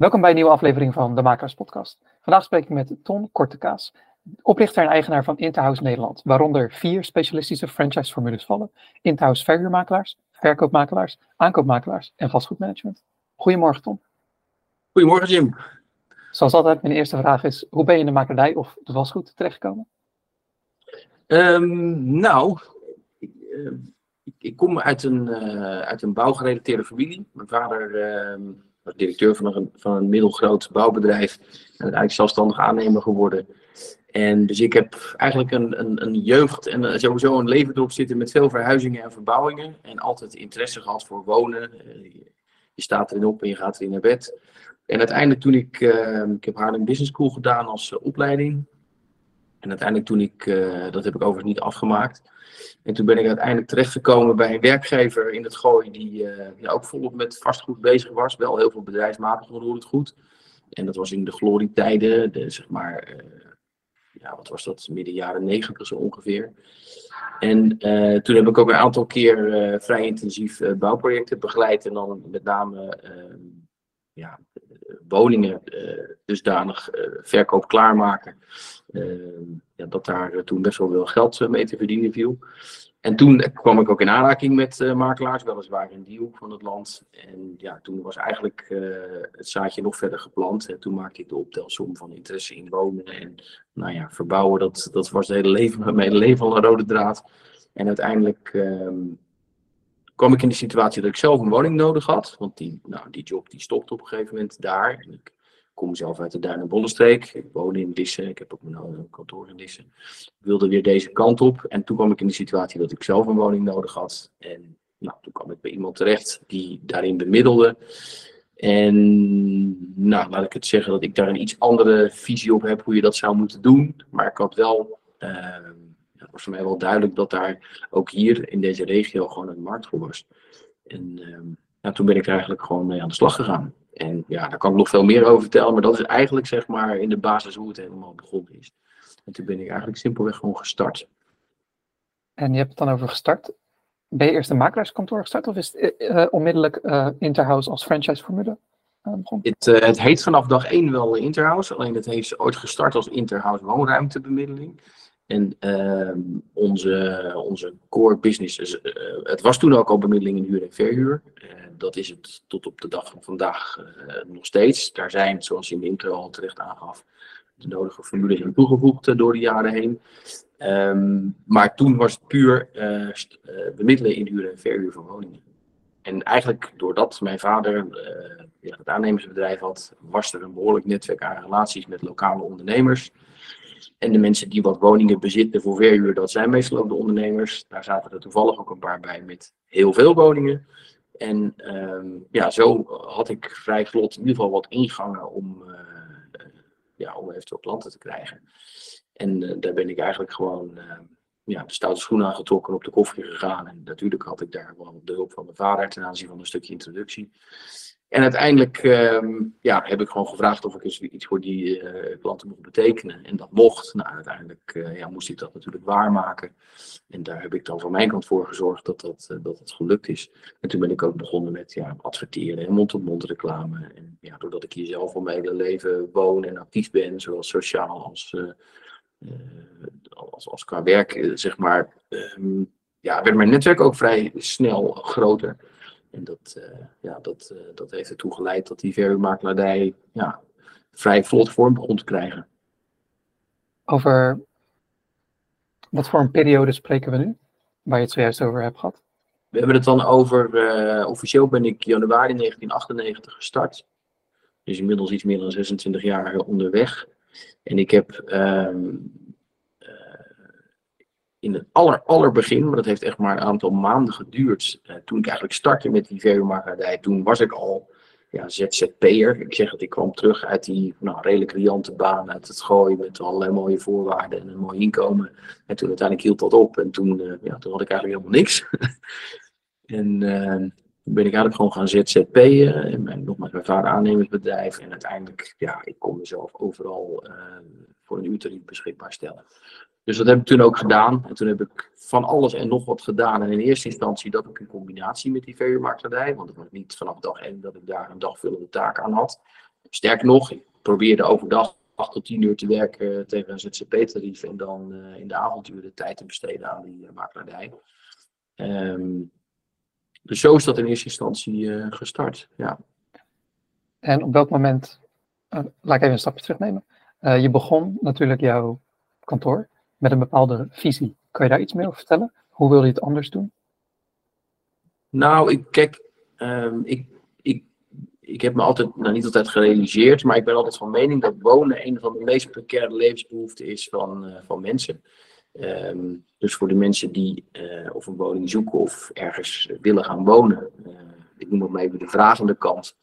Welkom bij een nieuwe aflevering van de Makelaars Podcast. Vandaag spreek ik met Ton Kortekaas, oprichter en eigenaar van Interhouse Nederland, waaronder vier specialistische franchise-formules vallen: Interhouse verhuurmakelaars, verkoopmakelaars, aankoopmakelaars en vastgoedmanagement. Goedemorgen, Ton. Goedemorgen, Jim. Zoals altijd, mijn eerste vraag is: hoe ben je in de makelaardij of de vastgoed terechtgekomen? Um, nou, ik, uh, ik, kom uit een, uh, uit een bouwgerelateerde familie. Mijn vader uh, directeur van een, van een middelgroot bouwbedrijf en uiteindelijk zelfstandig aannemer geworden. En dus ik heb eigenlijk een, een, een jeugd en uh, sowieso een leven erop zitten met veel verhuizingen en verbouwingen. En altijd interesse gehad voor wonen. je staat erin op en je gaat erin naar bed. En uiteindelijk toen ik, ik heb Haarlem Business School gedaan als opleiding. En uiteindelijk toen ik, uh, dat heb ik overigens niet afgemaakt. En toen ben ik uiteindelijk terechtgekomen bij een werkgever in het Gooi die ja, ook volop met vastgoed bezig was. Wel heel veel bedrijfsmatig het goed. En dat was in de glorietijden, de, zeg maar, uh, ja, wat was dat, midden jaren negentig zo ongeveer. En toen heb ik ook een aantal keer vrij intensief bouwprojecten begeleid. En dan met name ja, woningen dusdanig verkoop klaarmaken Ehm, ja, dat daar toen best wel veel geld mee te verdienen viel. En toen kwam ik ook in aanraking met makelaars, weliswaar in die hoek van het land. En ja, toen was eigenlijk het zaadje nog verder geplant. En toen maakte ik de optelsom van interesse in wonen en nou ja, verbouwen. Dat, dat was het hele leven, mijn hele leven al een rode draad. En uiteindelijk um, kwam ik in de situatie dat ik zelf een woning nodig had. Want die, nou, die job die stopte op een gegeven moment daar. En ik kom zelf uit de Duin- en. Ik woon in Dissen. Ik heb ook mijn kantoor in Dissen. Ik wilde weer deze kant op. En toen kwam ik in de situatie dat ik zelf een woning nodig had. En nou, toen kwam ik bij iemand terecht die daarin bemiddelde. En nou, laat ik het zeggen dat ik daar een iets andere visie op heb hoe je dat zou moeten doen. Maar ik had wel, het was voor mij wel duidelijk dat daar ook hier in deze regio gewoon een markt voor was. En uh, nou, toen ben ik er eigenlijk gewoon mee aan de slag gegaan. En ja, daar kan ik nog veel meer over vertellen, maar dat is eigenlijk zeg maar in de basis hoe het helemaal begonnen is. En toen ben ik eigenlijk simpelweg gewoon gestart. En je hebt het dan over gestart. Ben je eerst een makelaarskantoor gestart of is het uh, onmiddellijk uh, Interhouse als franchise-formule uh, begonnen? Het, het, heet vanaf dag één wel Interhouse, alleen het heeft ooit gestart als Interhouse woonruimtebemiddeling. En uh, onze, onze core business, uh, het was toen ook al bemiddeling in huur en verhuur. Uh, dat is het tot op de dag van vandaag nog steeds. Daar zijn, zoals je in de intro al terecht aangaf, de nodige formules aan toegevoegd door de jaren heen. Um, maar toen was het puur bemiddelen in huur en verhuur van woningen. En eigenlijk doordat mijn vader het aannemersbedrijf had, was er een behoorlijk netwerk aan relaties met lokale ondernemers. En de mensen die wat woningen bezitten voor verhuur, dat zijn meestal ook de ondernemers. Daar zaten er toevallig ook een paar bij met heel veel woningen. En um, ja, zo had ik vrij vlot in ieder geval wat ingangen om, uh, ja, om eventueel klanten te krijgen. En uh, daar ben ik eigenlijk gewoon uh, ja, de stoute schoenen aangetrokken op de koffie gegaan. En natuurlijk had ik daar wel de hulp van mijn vader ten aanzien van een stukje introductie. En uiteindelijk um, ja, heb ik gewoon gevraagd of ik eens iets voor die uh, klanten mocht betekenen. En dat mocht. Nou, uiteindelijk uh, ja, moest ik dat natuurlijk waarmaken. En daar heb ik dan van mijn kant voor gezorgd dat dat, uh, dat, dat gelukt is. En toen ben ik ook begonnen met ja, adverteren en mond-op-mond reclame. En ja, doordat ik hier zelf al mijn hele leven woon en actief ben, zowel sociaal als, als, als qua werk, zeg maar, um, ja, werd mijn netwerk ook vrij snel groter. En dat, uh, ja, dat, uh, dat heeft ertoe geleid dat die verhuurmakelaardij ja, vrij vlot vorm begon te krijgen. Over wat voor een periode spreken we nu, waar je het zojuist over hebt gehad? We hebben het dan over, uh, officieel ben ik januari 1998 gestart. Dus inmiddels iets meer dan 26 jaar onderweg. En ik heb um, in het aller, allerbegin, maar dat heeft echt maar een aantal maanden geduurd. Uh, toen ik eigenlijk startte met die verhuurmakelaardij, toen was ik al ja, ZZP'er. Ik zeg het, ik kwam terug uit die nou, redelijk riante baan uit het gooien met allerlei mooie voorwaarden en een mooi inkomen. En toen uiteindelijk hield dat op en toen, uh, ja, toen had ik eigenlijk helemaal niks. en uh, toen ben ik eigenlijk gewoon gaan ZZP'en. En mijn, nogmaals, mijn vader aannemersbedrijf. En uiteindelijk, ja, ik kon mezelf overal voor een uurtarief beschikbaar stellen. Dus dat heb ik toen ook gedaan. En toen heb ik van alles en nog wat gedaan. En in eerste instantie dat ook in combinatie met die verhuurmakelaardij. Want het was niet vanaf dag één dat ik daar een dagvullende taak aan had. sterker nog, ik probeerde overdag 8 tot 10 uur te werken tegen een ZZP-tarief en dan in de avonduren tijd te besteden aan die makelaardij. Um, dus zo is dat in eerste instantie gestart. Ja. En op welk moment, laat ik even een stapje terugnemen. je begon natuurlijk jouw kantoor met een bepaalde visie. Kan je daar iets meer over vertellen? Hoe wil je het anders doen? Nou, ik, kijk, um, ik, ik, ik heb me altijd, nou niet altijd gerealiseerd, maar ik ben altijd van mening dat wonen een van de meest precaire levensbehoeften is van, uh, van mensen. Um, dus voor de mensen die uh, of een woning zoeken of ergens willen gaan wonen, uh, ik noem het maar even de vragende kant.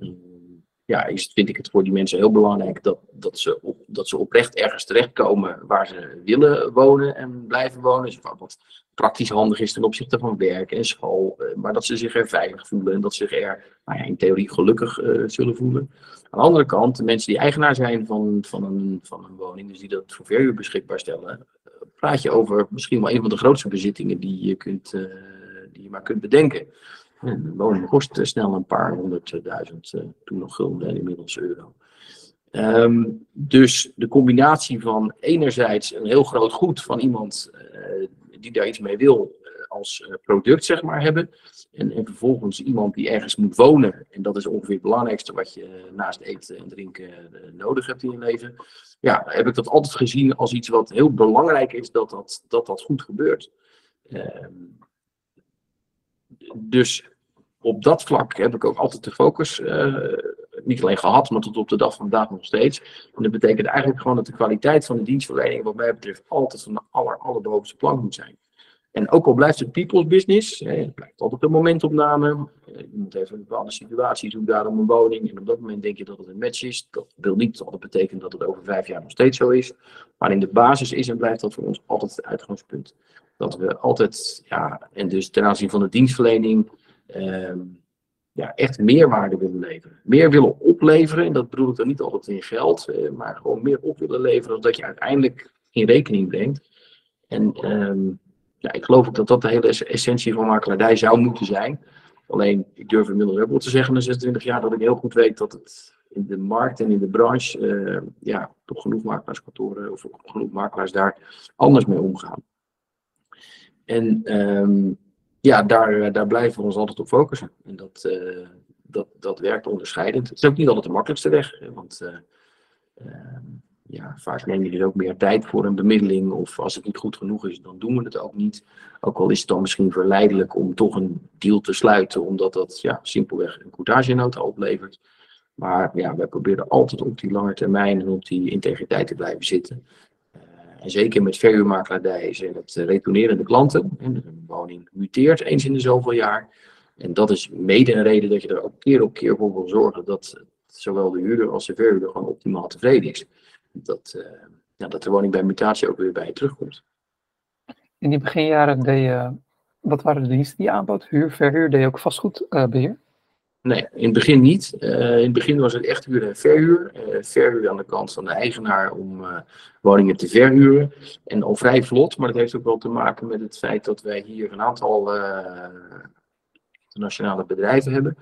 Um, ja, is, vind ik het voor die mensen heel belangrijk dat, dat, ze, op, dat ze oprecht ergens terechtkomen waar ze willen wonen en blijven wonen. Dus wat praktisch handig is ten opzichte van werk en school. Eh, maar dat ze zich er veilig voelen en dat ze zich er nou ja, in theorie gelukkig uh, zullen voelen. Aan de andere kant, de mensen die eigenaar zijn van, van, een, van een woning, dus die dat voor verhuur beschikbaar stellen, uh, praat je over misschien wel een van de grootste bezittingen die je, kunt, die je maar kunt bedenken. De woning kost snel een paar honderdduizend, uh, toen nog gulden en inmiddels euro. Um, dus de combinatie van enerzijds een heel groot goed van iemand die daar iets mee wil als product, zeg maar, hebben. En, en, vervolgens iemand die ergens moet wonen. En dat is ongeveer het belangrijkste wat je naast eten en drinken nodig hebt in je leven. Ja, heb ik dat altijd gezien als iets wat heel belangrijk is dat dat, dat, dat goed gebeurt. Um, dus op dat vlak heb ik ook altijd de focus uh, niet alleen gehad, maar tot op de dag van vandaag nog steeds. En dat betekent eigenlijk gewoon dat de kwaliteit van de dienstverlening, wat mij betreft, altijd van de aller, allerbovenste plank moet zijn. En ook al blijft het people's business, hè, het blijft altijd een momentopname. Eh, je moet even een bepaalde situatie doen, daarom een woning. En op dat moment denk je dat het een match is. Dat wil niet altijd betekenen dat het over vijf jaar nog steeds zo is. Maar in de basis is en blijft dat voor ons altijd het uitgangspunt. Dat we altijd, ja, en dus ten aanzien van de dienstverlening, uh, ja, echt meerwaarde willen leveren. Meer willen opleveren, en dat bedoel ik dan niet altijd in geld, uh, maar gewoon meer op willen leveren dan dat je uiteindelijk in rekening brengt. En um, ja, ik geloof ook dat dat de hele essentie van makelaardij zou moeten zijn. Alleen, ik durf inmiddels ook wel te zeggen na 26 jaar dat ik heel goed weet dat het in de markt en in de branche, uh, ja, toch genoeg makelaarskantoren of genoeg makelaars daar anders mee omgaan. En um, ja, daar, eh, daar blijven we ons altijd op focussen. En dat, uh, dat, dat werkt onderscheidend. Het is ook niet altijd de makkelijkste weg. Want uh, uh, ja, vaak neem je dus ook meer tijd voor een bemiddeling. Of als het niet goed genoeg is, dan doen we het ook niet. Ook al is het dan misschien verleidelijk om toch een deal te sluiten. Omdat dat ja, simpelweg een courtagenota oplevert. Maar ja, wij proberen altijd op die lange termijn en op die integriteit te blijven zitten. En zeker met verhuurmakelaardij zijn het eh, retournerende klanten. Een woning muteert eens in de zoveel jaar. En dat is mede een reden dat je er ook keer op keer voor wil zorgen dat zowel de huurder als de verhuurder gewoon optimaal tevreden is. Dat, uh, ja, dat de woning bij mutatie ook weer bij je terugkomt. In die beginjaren deed je, wat waren de diensten die je aanbood? Huur, verhuur, deed je ook vastgoedbeheer? Nee, in het begin niet. Uh, in het begin was het echt huur en verhuur. Uh, verhuur aan de kant van de eigenaar om uh, woningen te verhuren. En al vrij vlot, maar dat heeft ook wel te maken met het feit dat wij hier een aantal internationale bedrijven hebben.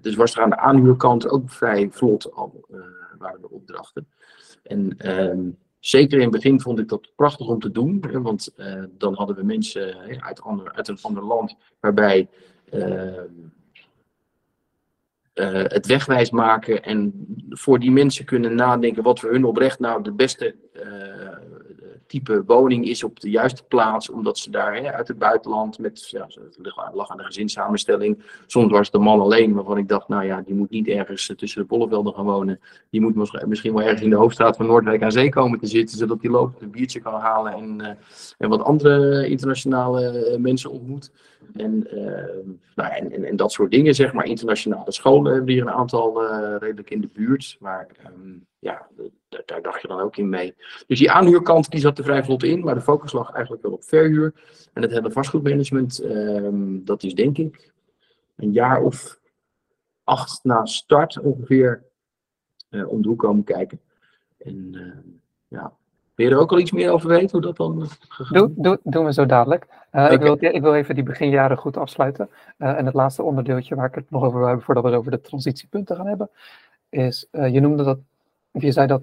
dus was er aan de aanhuurkant ook vrij vlot al waren de opdrachten. En ehm, zeker in het begin vond ik dat prachtig om te doen. Want dan hadden we mensen uit, ander, uit een ander land waarbij ehm, uh, het wegwijs maken en voor die mensen kunnen nadenken wat voor hun oprecht nou de beste uh, type woning is op de juiste plaats, omdat ze daar hè, uit het buitenland met, ja, het lag aan de gezinssamenstelling. Soms was de man alleen, waarvan ik dacht, nou ja, die moet niet ergens tussen de bollevelden gaan wonen. Die moet misschien wel ergens in de hoofdstraat van Noordwijk aan zee komen te zitten, zodat die lopend een biertje kan halen en, uh, en wat andere internationale mensen ontmoet. En, uh, nou, en, en, dat soort dingen, zeg maar. Internationale scholen hebben hier een aantal uh, redelijk in de buurt. Maar um, ja, daar, dacht je dan ook in mee. Dus die aanhuurkant die zat er vrij vlot in, maar de focus lag eigenlijk wel op verhuur. En het hele vastgoedmanagement, um, dat is denk ik een jaar of acht na start ongeveer uh, om de hoek komen kijken. En ja, wil je er ook al iets meer over weten, hoe dat dan doe, doe, Doen we zo dadelijk. Uh, okay. ik, wil, ik wil even die beginjaren goed afsluiten. Uh, en het laatste onderdeeltje waar ik het nog over wil hebben, voordat we het over de transitiepunten gaan hebben. is, je noemde dat, of je zei dat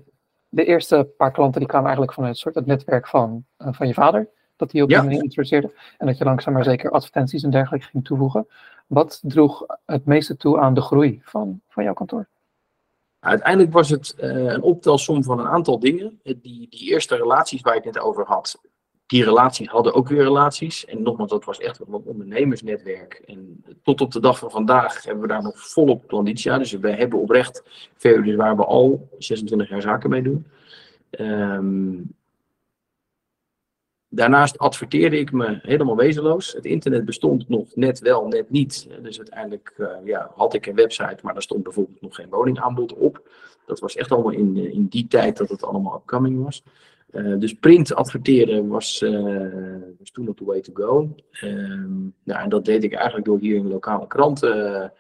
de eerste paar klanten die kwamen eigenlijk vanuit het soort het netwerk van, van je vader dat die op die ja. manier introduceerde. En dat je langzaam maar zeker advertenties en dergelijke ging toevoegen. Wat droeg het meeste toe aan de groei van, van jouw kantoor? Uiteindelijk was het uh, een optelsom van een aantal dingen. Die, die eerste relaties waar ik het net over had, die relaties hadden ook weer relaties. En nogmaals, dat was echt een ondernemersnetwerk. En tot op de dag van vandaag hebben we daar nog volop klanditie aan. Dus we hebben oprecht VU's waar we al 26 jaar zaken mee doen. Um, Daarnaast adverteerde ik me helemaal wezenloos. Het internet bestond nog net wel, net niet. Dus uiteindelijk uh, ja, had ik een website, maar daar stond bijvoorbeeld nog geen woningaanbod op. Dat was echt allemaal in, in die tijd dat het allemaal upcoming was. Uh, dus print adverteren was, was toen nog the way to go. Ehm, nou, en dat deed ik eigenlijk door hier in lokale kranten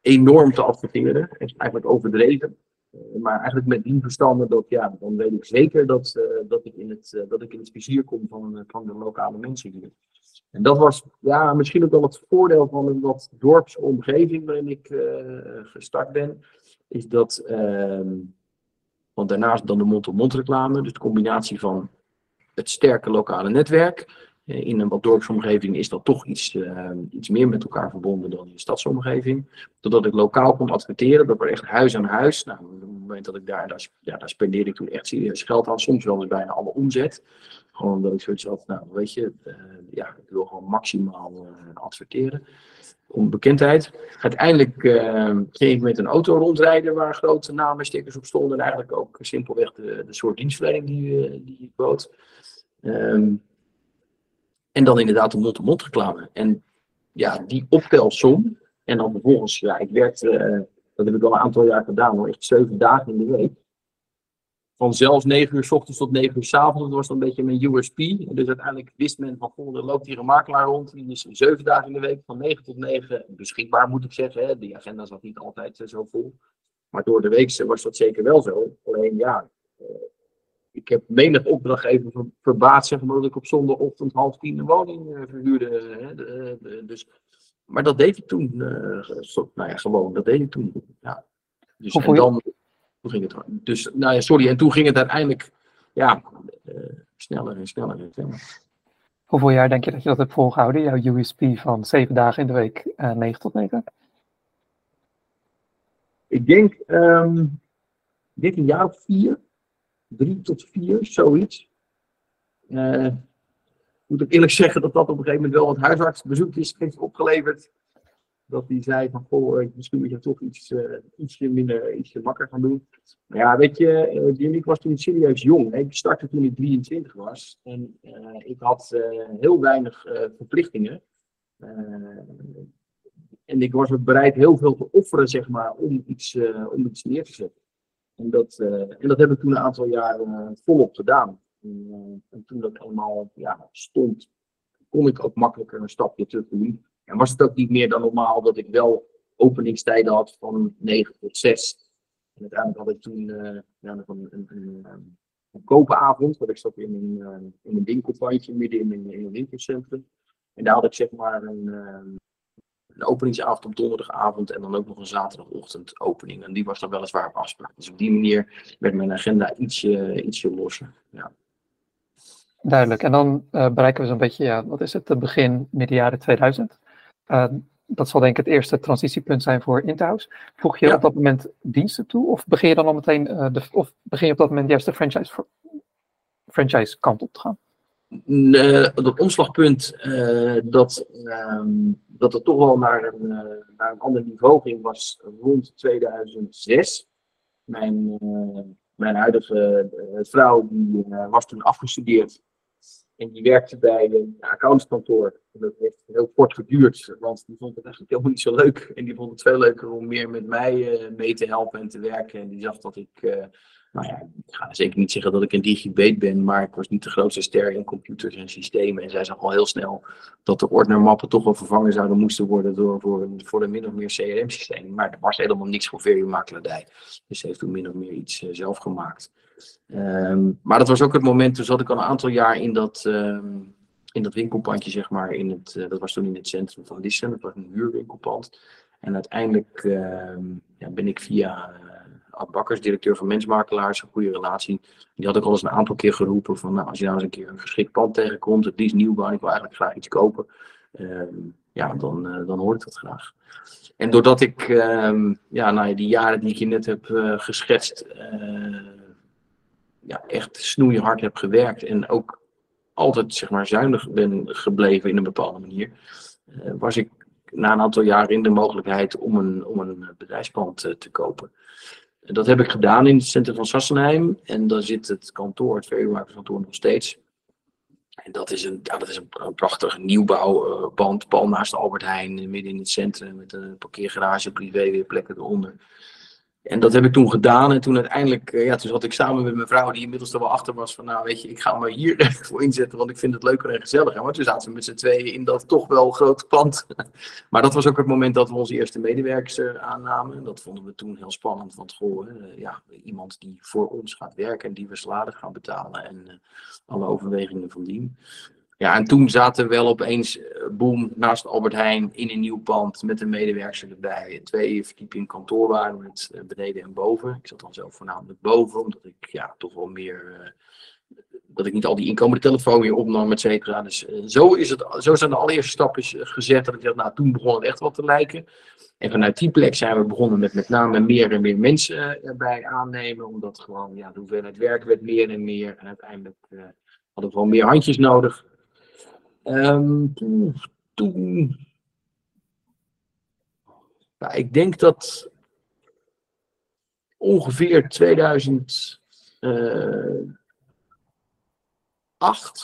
enorm te adverteren. Eigenlijk overdreven. Eh, maar eigenlijk met die verstanden dat, ja, dan weet ik zeker dat, uh, dat, ik, in het, uh, dat ik in het vizier kom van, van de lokale mensen hier. En dat was ja, misschien ook wel het voordeel van een wat dorpse omgeving waarin ik gestart ben. Is dat, ehm, want daarnaast dan de mond-op-mond reclame, dus de combinatie van het sterke lokale netwerk eh, in een wat dorpsomgeving is dat toch iets, uh, iets meer met elkaar verbonden dan in een stadsomgeving. Totdat ik lokaal kon adverteren, dat was echt huis aan huis. Nou, op het moment dat ik daar, daar, ja, daar spendeerde ik toen echt serieus geld aan, soms wel eens bijna alle omzet. Gewoon omdat ik zoiets had, nou weet je, uh, ja, ik wil gewoon maximaal adverteren. Om bekendheid. Uiteindelijk ging ik met een auto rondrijden waar grote namen stickers op stonden. En eigenlijk ook simpelweg de, de soort dienstverlening die, die ik bood. Um, en dan inderdaad de mond-to-mond reclame. En ja, die optelsom. En dan vervolgens, ja, ik werkte, uh, dat heb ik al een aantal jaar gedaan, hoor, echt zeven dagen in de week. Van zelfs negen uur s ochtends tot negen uur s avonds. Dat was dan een beetje mijn USP. Dus uiteindelijk wist men van, goh, er loopt hier een makelaar rond. Die is zeven dagen in de week, van negen tot negen beschikbaar, moet ik zeggen. Hè. Die agenda zat niet altijd uh, zo vol. Maar door de week was dat zeker wel zo. Alleen ja, uh, ik heb menig opdrachtgever ver, verbaasd, zeg maar, dat ik op zondagochtend half tien een woning uh, verhuurde. Hè, de, de, dus, maar dat deed ik toen. Uh, nou ja, gewoon, dat deed ik toen. Ja. Dus, en dan, toen ging het. Dus, nou ja, sorry, en toen ging het uiteindelijk, ja, sneller en sneller en sneller. Hoeveel jaar denk je dat je dat hebt volgehouden, jouw USP van zeven dagen in de week, uh, 9 tot 9? Ik denk, um, dit een jaar of vier drie tot vier, zoiets. Uh, moet ik eerlijk zeggen dat dat op een gegeven moment wel wat huisartsbezoekjes heeft opgeleverd. Dat hij zei van, goh, misschien moet je toch iets, uh, ietsje minder, ietsje wakker gaan doen. Ja, weet je, uh, ik was toen serieus jong. Ik startte toen ik 23 was. En ik had heel weinig verplichtingen. en ik was ook bereid heel veel te offeren, zeg maar, om iets, om iets neer te zetten. En dat, uh, en dat heb ik toen een aantal jaren uh, volop gedaan. En, uh, en, toen dat eenmaal ja, stond, kon ik ook makkelijker een stapje terug doen. En was het ook niet meer dan normaal dat ik wel openingstijden had van 9 tot 6. En uiteindelijk had ik toen ja, een, een, een, een koopavond, want ik zat in een, in een winkelpandje midden in een, in een winkelcentrum. En daar had ik zeg maar een, een openingsavond op donderdagavond en dan ook nog een zaterdagochtend opening. En die was dan weliswaar op afspraak. Dus op die manier werd mijn agenda ietsje, ietsje losser. Ja. Duidelijk. En dan uh, bereiken we zo'n beetje, ja, wat is het, het begin midden jaren 2000. Uh, dat zal denk ik het eerste transitiepunt zijn voor Interhouse. Voeg je ja. op dat moment diensten toe of begin je dan al meteen, uh, de, of begin je op dat moment juist de franchise, franchise kant op te gaan? Uh, dat omslagpunt uh, dat, dat het toch wel naar een, naar een ander niveau ging, was rond 2006. Mijn, mijn huidige vrouw die, was toen afgestudeerd en die werkte bij een accountskantoor. Dat heeft heel kort geduurd, want die vond het eigenlijk helemaal niet zo leuk. En die vond het veel leuker om meer met mij mee te helpen en te werken. En die zag dat ik nou ja, ik ga zeker niet zeggen dat ik een digibate ben, maar ik was niet de grootste ster in computers en systemen. En zij zag al heel snel dat de ordnermappen toch wel vervangen zouden moesten worden door, voor, een, voor een min of meer CRM-systeem. Maar er was helemaal niks voor verhuurmakelaardij. Dus ze heeft toen min of meer iets uh, zelf gemaakt. Um, maar dat was ook het moment, toen zat ik al een aantal jaar in dat, um, in dat winkelpandje, zeg maar. In het, uh, dat was toen in het centrum van Lissen, dat was een huurwinkelpand. En uiteindelijk uh, ja, ben ik via Ad directeur van Mensmakelaars, een goede relatie. Die had ook al eens een aantal keer geroepen van, nou, als je nou eens een keer een geschikt pand tegenkomt, het liefst nieuwbouw, ik wil eigenlijk graag iets kopen. Ehm, ja, dan, dan hoor ik dat graag. En doordat ik ehm, ja, nou, die jaren die ik je net heb geschetst, ja, echt snoeihard heb gewerkt en ook altijd zeg maar, zuinig ben gebleven in een bepaalde manier, uh, was ik na een aantal jaren in de mogelijkheid om een, om een bedrijfspand uh, te kopen. Dat heb ik gedaan in het centrum van Sassenheim en daar zit het kantoor, het verhuurmakerskantoor nog steeds. En dat is een, ja, dat is een, een prachtig nieuwbouwpand, pal naast Albert Heijn, midden in het centrum, met een parkeergarage, privé weer plekken eronder. En dat heb ik toen gedaan. En toen uiteindelijk, eh, ja, toen zat ik samen met mijn vrouw, die inmiddels er wel achter was, van nou weet je, ik ga me hier voor inzetten, want ik vind het leuker en gezelliger. Maar toen zaten we met z'n tweeën in dat toch wel grote pand. Maar dat was ook het moment dat we onze eerste medewerkers uh, aannamen. Dat vonden we toen heel spannend, want goh, uh, ja, iemand die voor ons gaat werken en die we salaris gaan betalen en alle overwegingen van dien. Ja, en toen zaten we wel opeens, eh, boom, naast Albert Heijn in een nieuw pand met een medewerker erbij. Twee verdiepingen kantoor waren met eh, beneden en boven. Ik zat dan zelf voornamelijk boven, omdat ik ja, toch wel meer, uh, dat ik niet al die inkomende telefoon weer opnam, et cetera. Dus zo, is het, zo zijn de allereerste stapjes gezet dat ik dacht, nou toen begon het echt wat te lijken. En vanuit die plek zijn we begonnen met met name meer en meer mensen erbij aannemen, omdat gewoon ja, de hoeveelheid werk werd meer en meer. En uiteindelijk hadden we gewoon meer handjes nodig. Um, toen, nou, ik denk dat ongeveer 2008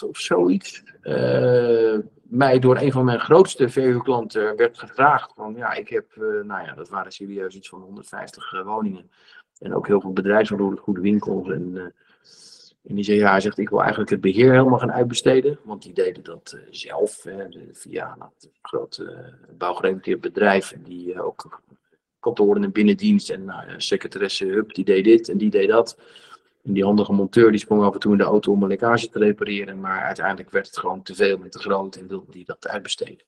of zoiets uh, mij door een van mijn grootste verhuurklanten werd gevraagd van ja, ik heb, uh, nou ja, dat waren serieus iets van 150 uh, woningen. En ook heel veel bedrijfsomroepen, goede winkels en en die zei, ja, hij zegt, ik wil eigenlijk het beheer helemaal gaan uitbesteden. Want die deden dat uh, zelf, hè, via een groot uh, bedrijf. En die uh, ook kantoren en binnendienst en nou, secretaresse Hup, die deed dit en die deed dat. En die handige monteur die sprong af en toe in de auto om een lekkage te repareren. Maar uiteindelijk werd het gewoon te veel met te groot en wilde die dat uitbesteden.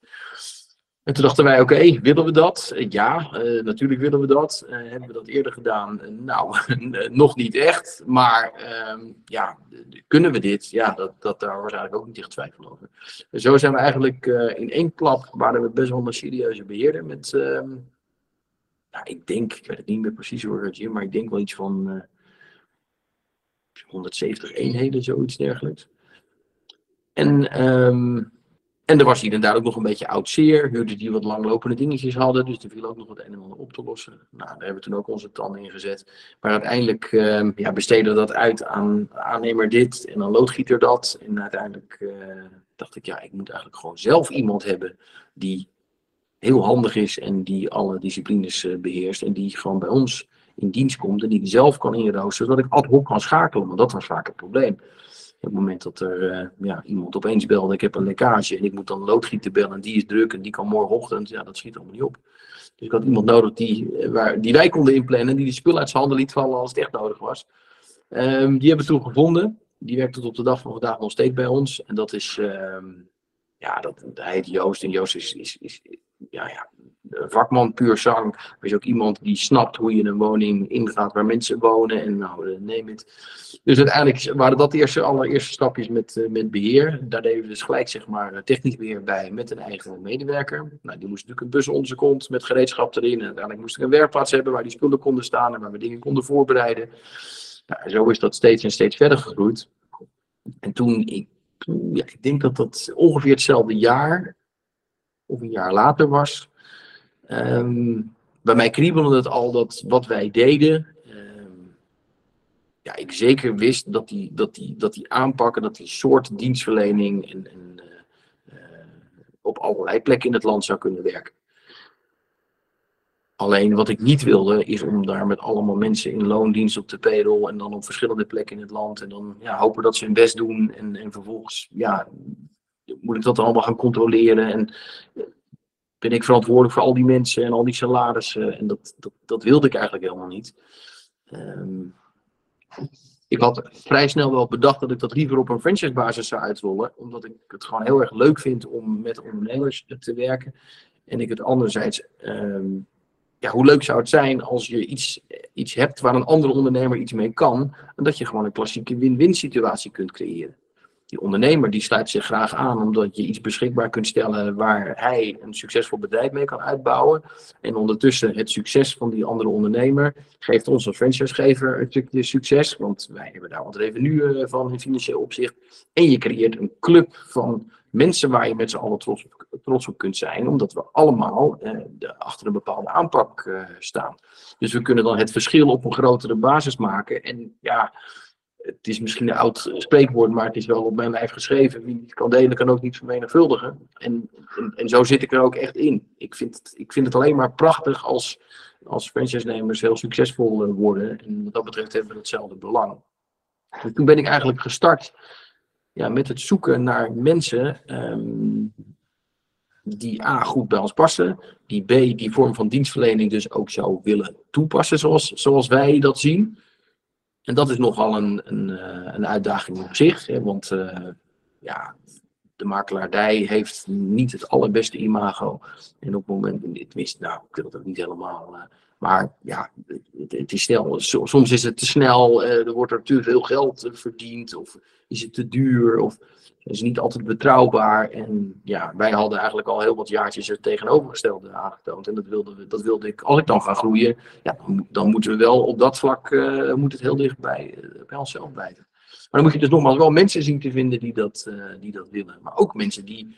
En toen dachten wij, oké, willen we dat? Ja, uh, natuurlijk willen we dat. Uh, hebben we dat eerder gedaan? Nou, nog niet echt. Maar ehm, ja, kunnen we dit? Ja, dat, dat, daar was eigenlijk ook niet echt twijfel over. Zo zijn we eigenlijk in één klap, waren we best wel een serieuze beheerder. Met, ehm, nou, ik denk, ik weet het niet meer precies hoor, maar ik denk wel iets van 170 eenheden, zoiets dergelijks. En... Um, en er was en daar ook nog een beetje oud zeer. Huurden die wat langlopende dingetjes hadden. Dus er viel ook nog wat een en ander op te lossen. Nou, daar hebben we toen ook onze tanden in gezet. Maar uiteindelijk uh, ja, besteden we dat uit aan aannemer dit en dan loodgieter dat. En uiteindelijk uh, dacht ik, ja, ik moet eigenlijk gewoon zelf iemand hebben die heel handig is en die alle disciplines uh, beheerst. En die gewoon bij ons in dienst komt en die zelf kan inroosteren, zodat ik ad hoc kan schakelen. Want dat was vaak het probleem. Op het moment dat er uh, ja, iemand opeens belde, ik heb een lekkage en ik moet dan loodgieter bellen en die is druk en die kan morgenochtend, ja, dat schiet allemaal niet op. Dus ik had iemand nodig die, eh, waar, die wij konden inplannen, die de spullen uit zijn handen liet vallen als het echt nodig was. Um, die hebben we toen gevonden. Die werkt tot op de dag van vandaag nog steeds bij ons. En dat is, um, ja, dat, hij heet Joost. En Joost is, is, is ja, ja, vakman puur zang. Maar is ook iemand die snapt hoe je een woning ingaat waar mensen wonen. En nou, eh, neem het. Dus uiteindelijk waren dat de eerste, allereerste stapjes met, uh, met beheer. Daar deden we dus gelijk zeg maar technisch beheer bij met een eigen medewerker. Nou, die moest natuurlijk een bus onder kont met gereedschap erin. En uiteindelijk moest ik een werkplaats hebben waar die spullen konden staan en waar we dingen konden voorbereiden. Nou, zo is dat steeds en steeds verder gegroeid. En toen, ja, ik denk dat dat ongeveer hetzelfde jaar, of een jaar later was, Um, bij mij kriebelde het al dat wat wij deden. Um, ja, ik zeker wist dat die, dat, die, dat die aanpakken, dat die soort dienstverlening en, uh, uh, op allerlei plekken in het land zou kunnen werken. Alleen wat ik niet wilde, is om daar met allemaal mensen in loondienst op de pedel en dan op verschillende plekken in het land en dan ja, hopen dat ze hun best doen en, en vervolgens ja, moet ik dat allemaal gaan controleren. En ben ik verantwoordelijk voor al die mensen en al die salarissen. En dat, dat, dat wilde ik eigenlijk helemaal niet. Um, ik had vrij snel wel bedacht dat ik dat liever op een franchisebasis zou uitrollen. Omdat ik het gewoon heel erg leuk vind om met ondernemers te werken. En ik het anderzijds um, ja, hoe leuk zou het zijn als je iets, iets hebt waar een andere ondernemer iets mee kan, en dat je gewoon een klassieke win-win situatie kunt creëren. Die ondernemer die sluit zich graag aan omdat je iets beschikbaar kunt stellen waar hij een succesvol bedrijf mee kan uitbouwen. En ondertussen het succes van die andere ondernemer geeft ons als franchisegever een stukje succes, want wij hebben daar wat revenue eh, van in financieel opzicht. En je creëert een club van mensen waar je met z'n allen trots op, trots op kunt zijn, omdat we allemaal eh, de, achter een bepaalde aanpak eh, staan. Dus we kunnen dan het verschil op een grotere basis maken. En ja, het is misschien een oud spreekwoord, maar het is wel op mijn lijf geschreven. Wie niet kan delen, kan ook niet vermenigvuldigen. En, en, en zo zit ik er ook echt in. Ik vind ik vind het alleen maar prachtig als, als franchise-nemers heel succesvol worden. En wat dat betreft hebben we hetzelfde belang. Dus toen ben ik eigenlijk gestart ja, met het zoeken naar mensen um, die A goed bij ons passen, die B die vorm van dienstverlening dus ook zou willen toepassen zoals, zoals wij dat zien. En dat is nogal een, een, eh, een uitdaging op zich, hè, want uh, ja, de makelaardij heeft niet het allerbeste imago. En op het moment, tenminste, nou, ik wil dat niet helemaal. Maar ja, het, het is snel. Soms is het te snel, er wordt er te veel geld verdiend, of is het te duur, of is niet altijd betrouwbaar. En ja, wij hadden eigenlijk al heel wat jaartjes het tegenovergestelde aangetoond. En dat wilde, we, dat wilde ik, als ik dan ga groeien, ja, dan, moeten we wel op dat vlak, uh, moet het heel dicht bij, onszelf blijven. Maar dan moet je dus nogmaals wel mensen zien te vinden die dat, die dat willen. Maar ook mensen die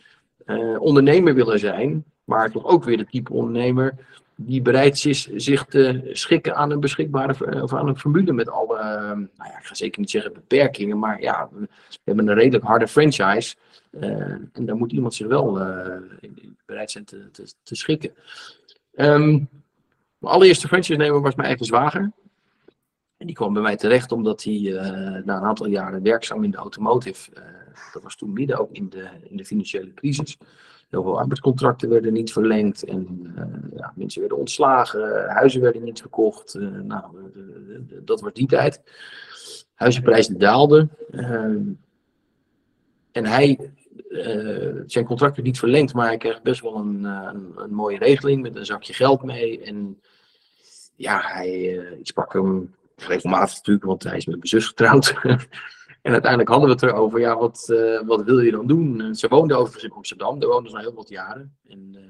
ondernemer willen zijn, maar toch ook weer de type ondernemer die bereid is zich te schikken aan een beschikbare of aan een formule met alle, nou ja, ik ga zeker niet zeggen beperkingen, maar ja, we hebben een redelijk harde franchise. Uh, en daar moet iemand zich wel uh, bereid zijn te, te, schikken. Um, mijn allereerste franchise-nemer was mijn eigen zwager. En die kwam bij mij terecht omdat hij na een aantal jaren werkzaam in de automotive, dat was toen midden ook in de, in de financiële crisis, Heel veel arbeidscontracten werden niet verlengd en uh, ja, mensen werden ontslagen, huizen werden niet verkocht. Uh, nou, dat was die tijd. Huizenprijzen daalden. En hij, zijn contract werd niet verlengd, maar hij kreeg best wel een, een, een, mooie regeling met een zakje geld mee. En ja, hij, ik sprak hem regelmatig natuurlijk, want hij is met mijn zus getrouwd. En uiteindelijk hadden we het erover, ja, wat, uh, wat wil je dan doen? Ze woonde overigens in Amsterdam, daar woonde ze al heel wat jaren. En uh,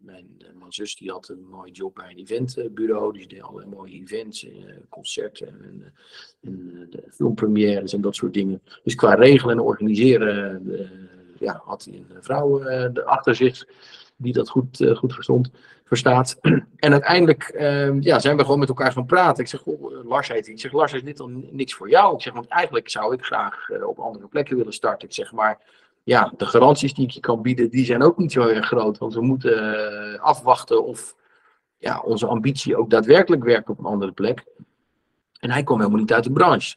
mijn, mijn, zus die had een mooie job bij een eventbureau, die deed allerlei mooie events, concerten en, en filmpremières en dat soort dingen. Dus qua regelen en organiseren ja, had hij een vrouw achter zich die dat goed, goed verstond verstaat. En uiteindelijk uh, ja, zijn we gewoon met elkaar gaan praten. Ik zeg, goh, Lars heet Ik zeg, Lars is dit dan niks voor jou? Ik zeg, want eigenlijk zou ik graag uh, op andere plekken willen starten. Ik zeg, maar ja, de garanties die ik je kan bieden, die zijn ook niet zo erg groot. Want we moeten afwachten of ja, onze ambitie ook daadwerkelijk werkt op een andere plek. En hij kwam helemaal niet uit de branche.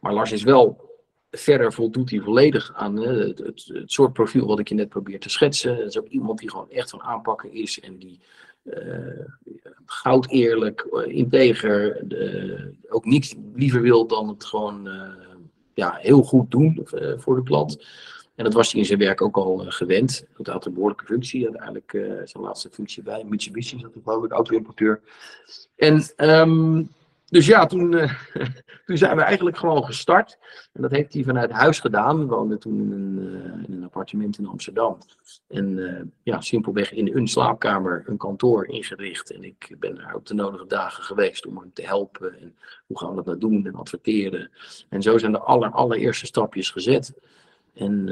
Maar Lars is wel verder voldoet hij volledig aan het, het, het, soort profiel wat ik je net probeer te schetsen. Het is ook iemand die gewoon echt van aanpakken is en die uh, goud eerlijk, uh, integer, ook niks liever wil dan het gewoon ja, heel goed doen voor de klant. En dat was hij in zijn werk ook al gewend. Dat had een behoorlijke functie. Uiteindelijk zijn laatste functie bij Mitsubishi, dat geloof ik auto-importeur. En um, dus ja, toen, uh, toen zijn we eigenlijk gewoon gestart. En dat heeft hij vanuit huis gedaan. We woonden toen in een, uh, in een appartement in Amsterdam. En uh, ja, simpelweg in een slaapkamer een kantoor ingericht. En ik ben daar op de nodige dagen geweest om hem te helpen. En hoe gaan we dat nou doen en adverteren. En zo zijn de aller, allereerste stapjes gezet. En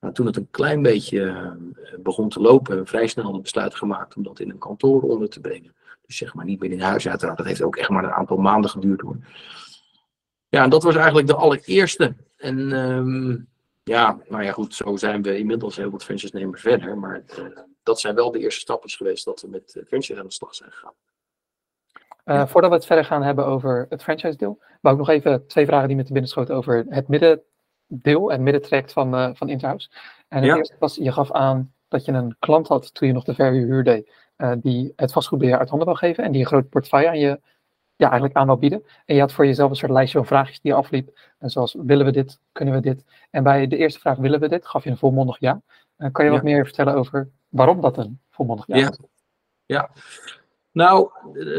nou, toen het een klein beetje begon te lopen, vrij snel het besluit gemaakt om dat in een kantoor onder te brengen. Dus zeg maar niet meer in huis uiteraard. Dat heeft ook echt maar een aantal maanden geduurd hoor. Ja, en dat was eigenlijk de allereerste. En um, ja, nou ja goed, zo zijn we inmiddels heel wat franchise-nemers verder. Maar uh, dat zijn wel de eerste stappen geweest dat we met uh, franchise aan de slag zijn gegaan. Uh, voordat we het verder gaan hebben over het franchise deel, wou ik nog even twee vragen die me te binnen schoten over het middendeel, het middentraject van, van Interhouse. En het ja. eerste was, je gaf aan dat je een klant had toen je nog de verhuur deed uh, die het vastgoedbeheer uit handen wil geven en die een groot portefeuille aan je ja, eigenlijk aan wil bieden. En je had voor jezelf een soort lijstje van vraagjes die je afliep. En zoals, willen we dit? Kunnen we dit? En bij de eerste vraag, willen we dit? Gaf je een volmondig ja. Uh, kan je ja. wat meer vertellen over waarom dat een volmondig ja, ja. Ja, Nou,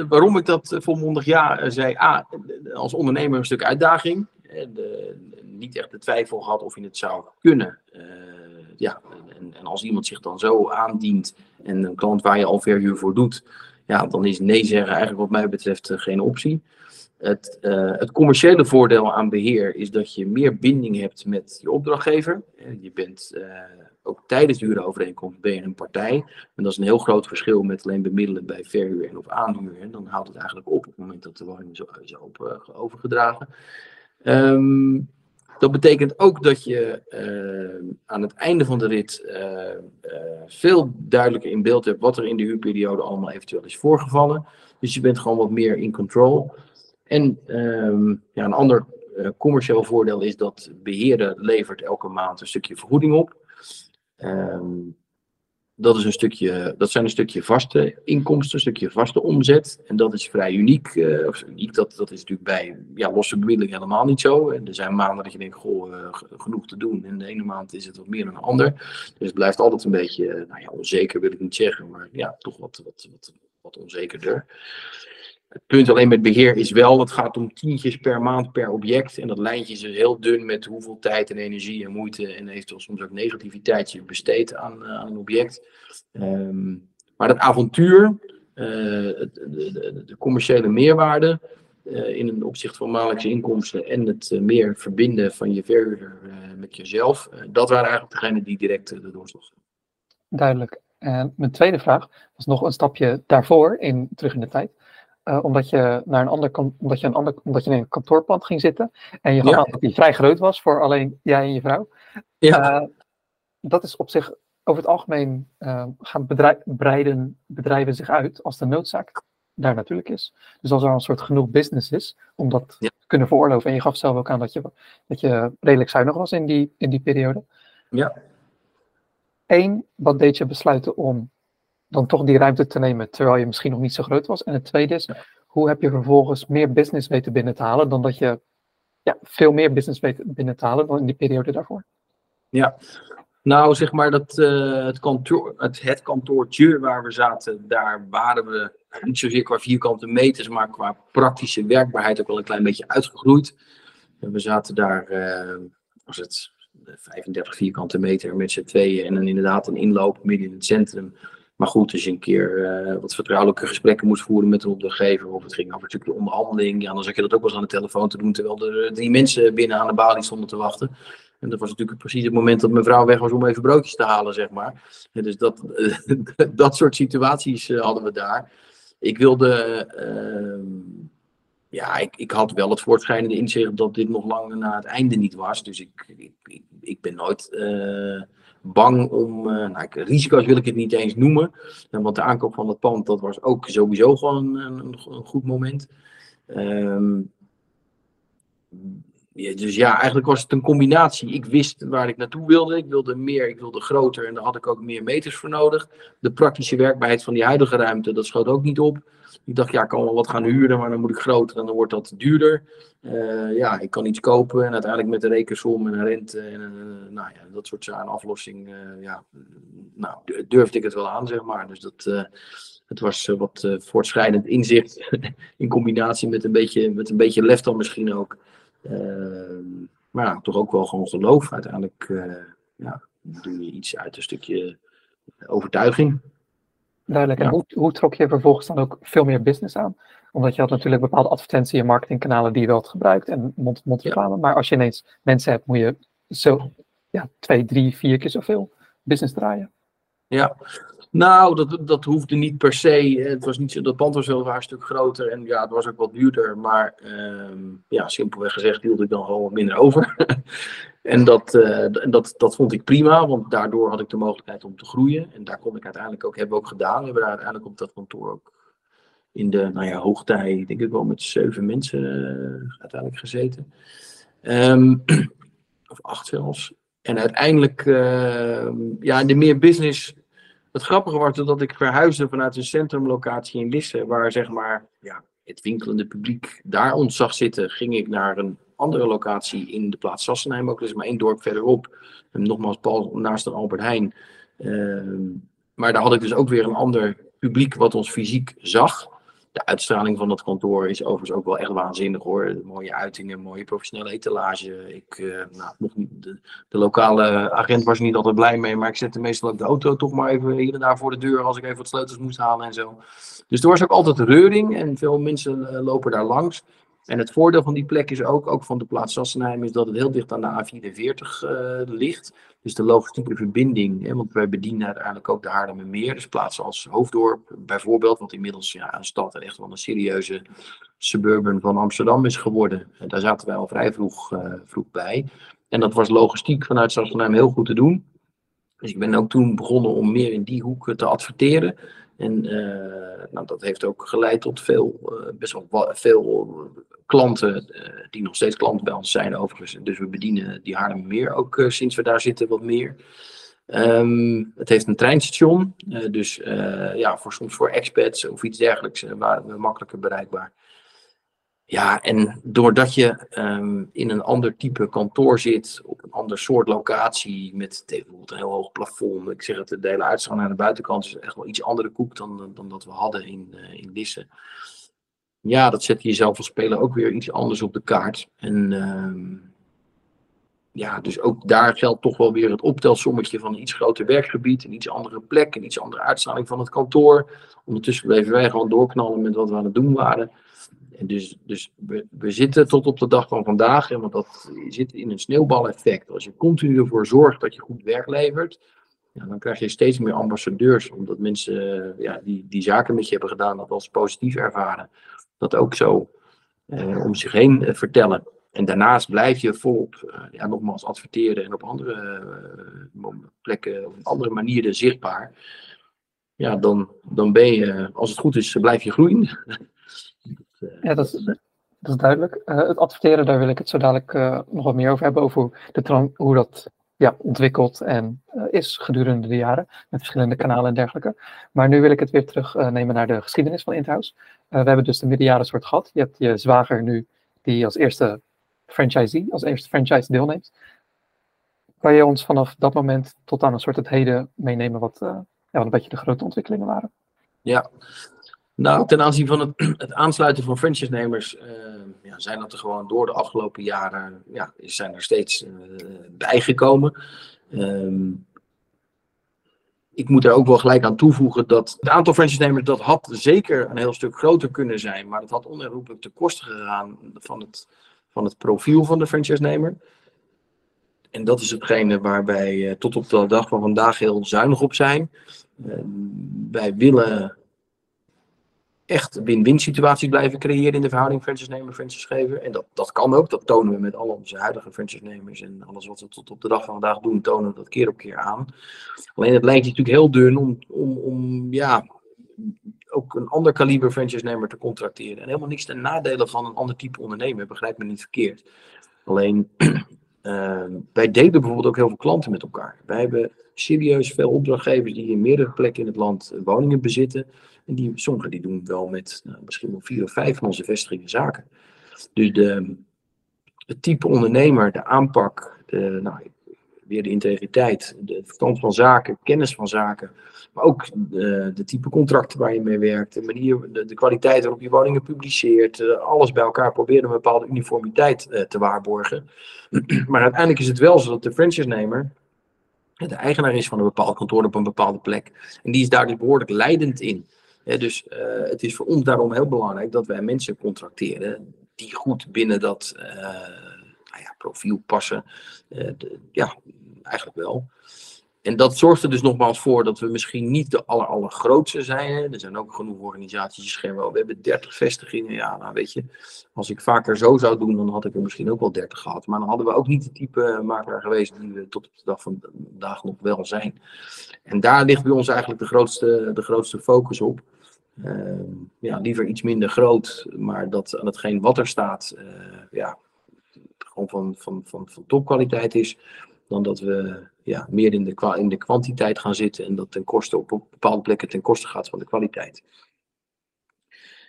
waarom ik dat volmondig ja zei. A, als ondernemer een stuk uitdaging. De, niet echt de twijfel gehad of je het zou kunnen. Ja, en, en, als iemand zich dan zo aandient en een klant waar je al verhuur voor doet, ja, dan is nee zeggen eigenlijk wat mij betreft geen optie. Het, uh, het, commerciële voordeel aan beheer is dat je meer binding hebt met je opdrachtgever. Je bent ook tijdens de huurovereenkomst ben je een partij. En dat is een heel groot verschil met alleen bemiddelen bij verhuur en of aanhuur. En dan houdt het eigenlijk op op het moment dat de woning zo is overgedragen. Um, dat betekent ook dat je aan het einde van de rit veel duidelijker in beeld hebt wat er in de huurperiode allemaal eventueel is voorgevallen. Dus je bent gewoon wat meer in control. En um, ja, een ander commercieel voordeel is dat beheerder levert elke maand een stukje vergoeding op. Um, dat, is een stukje, dat zijn een stukje vaste inkomsten, een stukje vaste omzet. En dat is vrij uniek. Uh, of uniek dat, dat is natuurlijk bij ja, losse bemiddeling helemaal niet zo. En er zijn maanden dat je denkt, goh, uh, genoeg te doen. En de ene maand is het wat meer dan de ander. Dus het blijft altijd een beetje, nou ja, onzeker wil ik niet zeggen. Maar ja, toch wat, wat, wat, wat onzekerder. Het punt alleen met beheer is wel, het gaat om tientjes per maand per object. En dat lijntje is dus heel dun met hoeveel tijd en energie en moeite en eventueel soms ook negativiteit je besteedt aan, aan een object. Um, maar dat avontuur, uh, de, de, de, commerciële meerwaarde uh, in een opzicht van maandelijkse inkomsten en het meer verbinden van je verhuurder met jezelf, dat waren eigenlijk degenen die direct de doorslag Duidelijk. Mijn tweede vraag was nog een stapje daarvoor, in, terug in de tijd. Uh, omdat, je naar een ander, omdat, je een ander, omdat je in een kantoorpand ging zitten. En je gaf ja. dat die vrij groot was voor alleen jij en je vrouw. Ja. Uh, dat is op zich, over het algemeen uh, gaan bedrijf, breiden bedrijven zich uit als de noodzaak daar natuurlijk is. Dus als er een soort genoeg business is om dat ja. te kunnen veroorloven. En je gaf zelf ook aan dat je, dat je redelijk zuinig was in die, in die periode. Ja. Eén, wat deed je besluiten om dan toch die ruimte te nemen, terwijl je misschien nog niet zo groot was. En het tweede is, hoe heb je vervolgens meer business weten binnen te halen dan dat je ja, veel meer business weet binnen te halen dan in die periode daarvoor? Ja, nou zeg maar dat uh, het, kantoor, het, het kantoortje waar we zaten, daar waren we niet zozeer qua vierkante meters, maar qua praktische werkbaarheid ook wel een klein beetje uitgegroeid. En we zaten daar, uh, was het 35 vierkante meter met z'n tweeën en dan inderdaad een inloop midden in het centrum maar goed, als je een keer uh, wat vertrouwelijke gesprekken moest voeren met een opdrachtgever, of het ging over een stukje onderhandeling, ja, dan zat je dat ook wel eens aan de telefoon te doen, terwijl er drie mensen binnen aan de balie stonden te wachten. En dat was natuurlijk precies het moment dat mijn vrouw weg was om even broodjes te halen, zeg maar. Dus dat, dat soort situaties uh, hadden we daar. Ik wilde, uh, ja, ik, ik had wel het voortschrijdende inzicht dat dit nog lang na het einde niet was. Dus ik, ik, ik, ik ben nooit eh, bang om, uh, nou, risico's wil ik het niet eens noemen. Want de aankoop van het pand, dat was ook sowieso gewoon een, een, goed moment. Um, dus ja, eigenlijk was het een combinatie. Ik wist waar ik naartoe wilde. Ik wilde meer, ik wilde groter en daar had ik ook meer meters voor nodig. De praktische werkbaarheid van die huidige ruimte, dat schoot ook niet op. Ik dacht, ja, ik kan wel wat gaan huren, maar dan moet ik groter en dan wordt dat duurder. Uh, ja, ik kan iets kopen en uiteindelijk met de rekensom en een rente en uh, nou ja, dat soort zaken, aflossing, uh, ja, nou, durfde ik het wel aan, zeg maar. Dus dat, het was wat voortschrijdend inzicht in combinatie met een beetje, met een beetje lef dan misschien ook. Maar ja, toch ook wel gewoon geloof. Uiteindelijk ja, doe je iets uit een stukje overtuiging. Duidelijk. En hoe, hoe trok je vervolgens dan ook veel meer business aan? Omdat je had natuurlijk bepaalde advertentie- en marketingkanalen die je wel had gebruikt en reclame. Ja. Maar als je ineens mensen hebt, moet je zo ja, twee, drie, vier keer zoveel business draaien. Ja, nou, dat, dat hoefde niet per se. Het was niet zo, dat pand was wel een stuk groter en ja, het was ook wat duurder. Maar um, ja, simpelweg gezegd hield ik dan gewoon minder over. en dat, uh, dat, dat vond ik prima, want daardoor had ik de mogelijkheid om te groeien. En daar kon ik uiteindelijk ook, hebben ook gedaan. We hebben daar uiteindelijk op dat kantoor ook in de nou ja, hoogtij, denk ik wel met zeven mensen uh, uiteindelijk gezeten. Um, of acht zelfs. En uiteindelijk, uh, ja, de meer business het grappige was dat ik verhuisde vanuit een centrumlocatie in Lisse, waar zeg maar ja, het winkelende publiek daar ons zag zitten, ging ik naar een andere locatie in de plaats Sassenheim, ook dus maar één dorp verderop. En nogmaals, Paul, naast een Albert Heijn. Uh, maar daar had ik dus ook weer een ander publiek wat ons fysiek zag. De uitstraling van dat kantoor is overigens ook wel echt waanzinnig hoor. Mooie uitingen, mooie professionele etalage. Ik, uh, nou, de, de, lokale agent was er niet altijd blij mee, maar ik zette meestal ook de auto toch maar even hier en daar voor de deur als ik even wat sleutels moest halen en zo. Dus er was ook altijd reuring en veel mensen uh, lopen daar langs. En het voordeel van die plek is ook, ook van de plaats Sassenheim, is dat het heel dicht aan de A44 uh, ligt. Dus de logistieke verbinding, hè, want wij bedienen uiteindelijk ook de Haarlemmermeer. Dus plaatsen als Hoofddorp bijvoorbeeld, wat inmiddels ja, een stad en echt wel een serieuze suburban van Amsterdam is geworden. En daar zaten wij al vrij vroeg, uh, vroeg bij. En dat was logistiek vanuit Sassenheim heel goed te doen. Dus ik ben ook toen begonnen om meer in die hoek te adverteren. En uh, nou, dat heeft ook geleid tot veel, uh, best wel veel klanten, uh, die nog steeds klanten bij ons zijn overigens. Dus we bedienen die Haarlemmermeer ook sinds we daar zitten wat meer. Um, het heeft een treinstation, dus ja, voor, soms voor expats of iets dergelijks waren we makkelijker bereikbaar. Ja, en doordat je um, in een ander type kantoor zit, op een ander soort locatie, met bijvoorbeeld een heel hoog plafond. Ik zeg het, de hele uitstraling aan de buitenkant is echt wel iets andere koek dan, dan dat we hadden in, uh, in Lisse. Ja, dat zet jezelf als speler ook weer iets anders op de kaart. En uh, ja, dus ook daar geldt toch wel weer het optelsommetje van een iets groter werkgebied, een iets andere plek, een iets andere uitstraling van het kantoor. Ondertussen bleven wij gewoon doorknallen met wat we aan het doen waren. Dus dus we, zitten tot op de dag van vandaag, hè, want dat zit in een sneeuwbaleffect. Als je continu ervoor zorgt dat je goed werk levert, ja, dan krijg je steeds meer ambassadeurs, omdat mensen ja, die, die zaken met je hebben gedaan, dat als positief ervaren, dat ook zo eh, om zich heen eh, vertellen. En daarnaast blijf je volop, uh, ja, nogmaals, adverteren en op andere uh, plekken, op andere manieren zichtbaar. Ja, dan, dan ben je, als het goed is, blijf je groeien. Ja, dat is, dat is duidelijk. Uh, het adverteren, daar wil ik het zo dadelijk uh, nog wat meer over hebben. Over de hoe dat ja, ontwikkeld en uh, is gedurende de jaren. Met verschillende kanalen en dergelijke. Maar nu wil ik het weer terugnemen naar de geschiedenis van Inthouse. we hebben dus de middenjaren soort gehad. Je hebt je zwager nu, die als eerste franchisee, als eerste franchise deelneemt. Kan je ons vanaf dat moment tot aan een soort het heden meenemen wat, ja, wat een beetje de grote ontwikkelingen waren? Ja, nou, ten aanzien van het, het aansluiten van franchise-nemers uh, ja, zijn dat er gewoon door de afgelopen jaren, ja, zijn er steeds uh, bijgekomen. Um, ik moet er ook wel gelijk aan toevoegen dat het aantal franchise-nemers, dat had zeker een heel stuk groter kunnen zijn, maar dat had onherroepelijk ten koste gegaan van het, van het profiel van de franchise-nemer. En dat is hetgene waar wij uh, tot op de dag van vandaag heel zuinig op zijn. wij willen echt win-win situaties blijven creëren in de verhouding franchise-nemer franchise-gever. En dat, dat kan ook, dat tonen we met al onze huidige franchise-nemers en alles wat we tot op de dag van vandaag doen, tonen we dat keer op keer aan. Alleen het lijkt natuurlijk heel dun om, om, om ja, ook een ander kaliber franchise-nemer te contracteren. En helemaal niks ten nadele van een ander type ondernemer, begrijp me niet verkeerd. Alleen, uh, wij delen bijvoorbeeld ook heel veel klanten met elkaar. Wij hebben serieus veel opdrachtgevers die in meerdere plekken in het land woningen bezitten. En die, sommigen die doen wel met nou, misschien wel vier of vijf van onze vestigingen zaken. Dus de, het type ondernemer, de aanpak, de, nou, weer de integriteit, de verstand van zaken, kennis van zaken, maar ook de, de, type contracten waar je mee werkt, de manier, de, kwaliteit waarop je woningen publiceert, uh, alles bij elkaar proberen een bepaalde uniformiteit uh, te waarborgen. maar uiteindelijk is het wel zo dat de franchise-nemer de eigenaar is van een bepaald kantoor op een bepaalde plek. En die is daar dus behoorlijk leidend in dus uh, het is voor ons daarom heel belangrijk dat wij mensen contracteren die goed binnen dat uh, nou ja, profiel passen. De, ja, eigenlijk wel. En dat zorgt er dus nogmaals voor dat we misschien niet de aller, allergrootste zijn. Hè. Er zijn ook genoeg organisaties zeggen, we hebben 30 vestigingen. Ja, nou weet je, als ik vaker zo zou doen, dan had ik er misschien ook wel 30 gehad. Maar dan hadden we ook niet het type makelaar geweest die we tot op de dag van vandaag nog wel zijn. En daar ligt bij ons eigenlijk de grootste, de grootste focus op. Uh, ja, liever iets minder groot, maar dat aan hetgeen wat er staat, uh, ja, gewoon van, van, van, van topkwaliteit is. Dan dat we ja, meer in de, in de kwantiteit gaan zitten en dat ten koste op, bepaalde plekken ten koste gaat van de kwaliteit.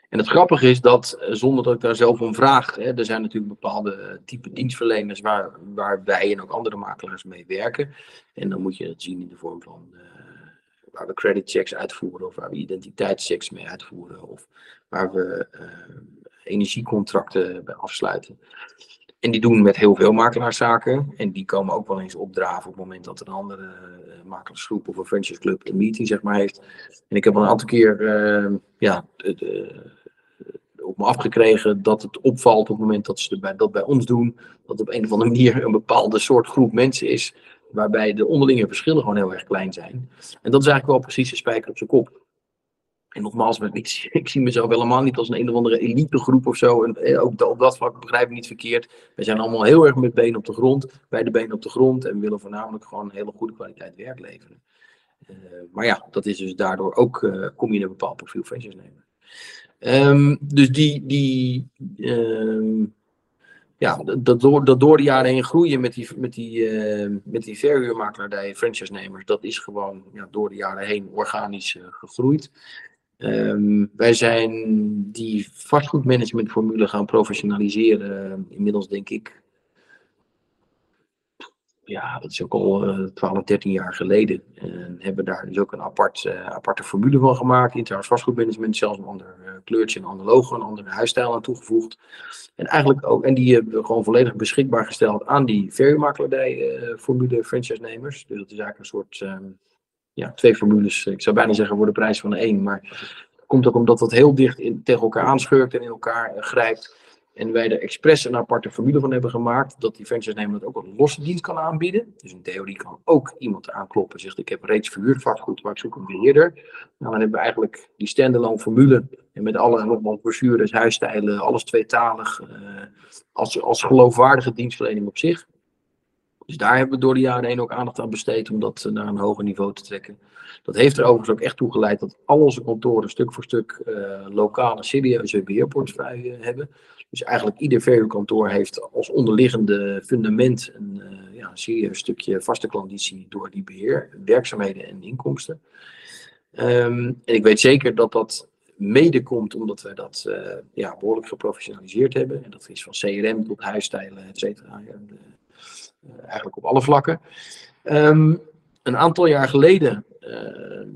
En het grappige is dat, eh, zonder dat ik daar zelf om vraag, hè, er zijn natuurlijk bepaalde type dienstverleners waar, waar wij en ook andere makelaars mee werken. En dan moet je het zien in de vorm van waar we credit checks uitvoeren of waar we identiteitschecks mee uitvoeren of waar we energiecontracten bij afsluiten. En die doen met heel veel makelaarszaken. En die komen ook wel eens opdraven op het moment dat een andere uh, makelaarsgroep of een franchise club een meeting zeg maar heeft. En ik heb al een aantal keer uh, ja, op me afgekregen dat het opvalt op het moment dat ze dat bij ons doen. Dat op een of andere manier een bepaalde soort groep mensen is. Waarbij de onderlinge verschillen gewoon heel erg klein zijn. En dat is eigenlijk wel precies de spijker op zijn kop. En nogmaals, ik, ik, zie mezelf helemaal niet als een een of andere elitegroep of zo. En eh, ook op dat vlak begrijp ik niet verkeerd. We zijn allemaal heel erg met benen op de grond, bij de benen op de grond. En willen voornamelijk gewoon hele goede kwaliteit werk leveren. Uh, maar ja, dat is dus daardoor ook, uh, kom je in een bepaald profiel nemen. Um, dus die, die um, ja, dat door, dat door de jaren heen groeien met die, met die, uh, met die verhuurmakelaardij, franchise-nemers, dat is gewoon ja, door de jaren heen organisch uh, gegroeid. Um, wij zijn die vastgoedmanagementformule gaan professionaliseren. Inmiddels denk ik, ja, dat is ook al uh, 12, 13 jaar geleden. En hebben daar dus ook een apart, uh, aparte formule van gemaakt. Intern vastgoedmanagement, zelfs een ander kleurtje, een ander logo, een andere huisstijl aan toegevoegd. En eigenlijk ook, en die hebben we gewoon volledig beschikbaar gesteld aan die verhuurmakelaardij formule franchise-nemers. Dus dat is eigenlijk een soort um, ja, twee formules. Ik zou bijna zeggen voor de prijs van één. Maar komt ook omdat dat heel dicht in, tegen elkaar aanschurkt en in elkaar grijpt. En wij er expres een aparte formule van hebben gemaakt. Dat die franchise-nemer dat ook een losse dienst kan aanbieden. Dus in theorie kan ook iemand aankloppen. Zegt ik heb reeds verhuurd vastgoed, maar ik zoek een beheerder. Nou, dan hebben we eigenlijk die standalone formule. En met alle nogmaals brochures, huisstijlen, alles tweetalig. Uh, als, als geloofwaardige dienstverlening op zich. Dus daar hebben we door de jaren heen ook aandacht aan besteed om dat naar een hoger niveau te trekken. Dat heeft er overigens ook echt toe geleid dat al onze kantoren stuk voor stuk uh, lokale serieuze beheerportefeuille hebben. Dus eigenlijk ieder verhuurkantoor heeft als onderliggende fundament een, uh, ja, serieus stukje vaste klanditie door die beheer, werkzaamheden en inkomsten. Um, en ik weet zeker dat dat mede komt omdat wij dat ja, behoorlijk geprofessionaliseerd hebben. En dat is van CRM tot huisstijlen, et cetera. Eigenlijk op alle vlakken. Um, een aantal jaar geleden, uh,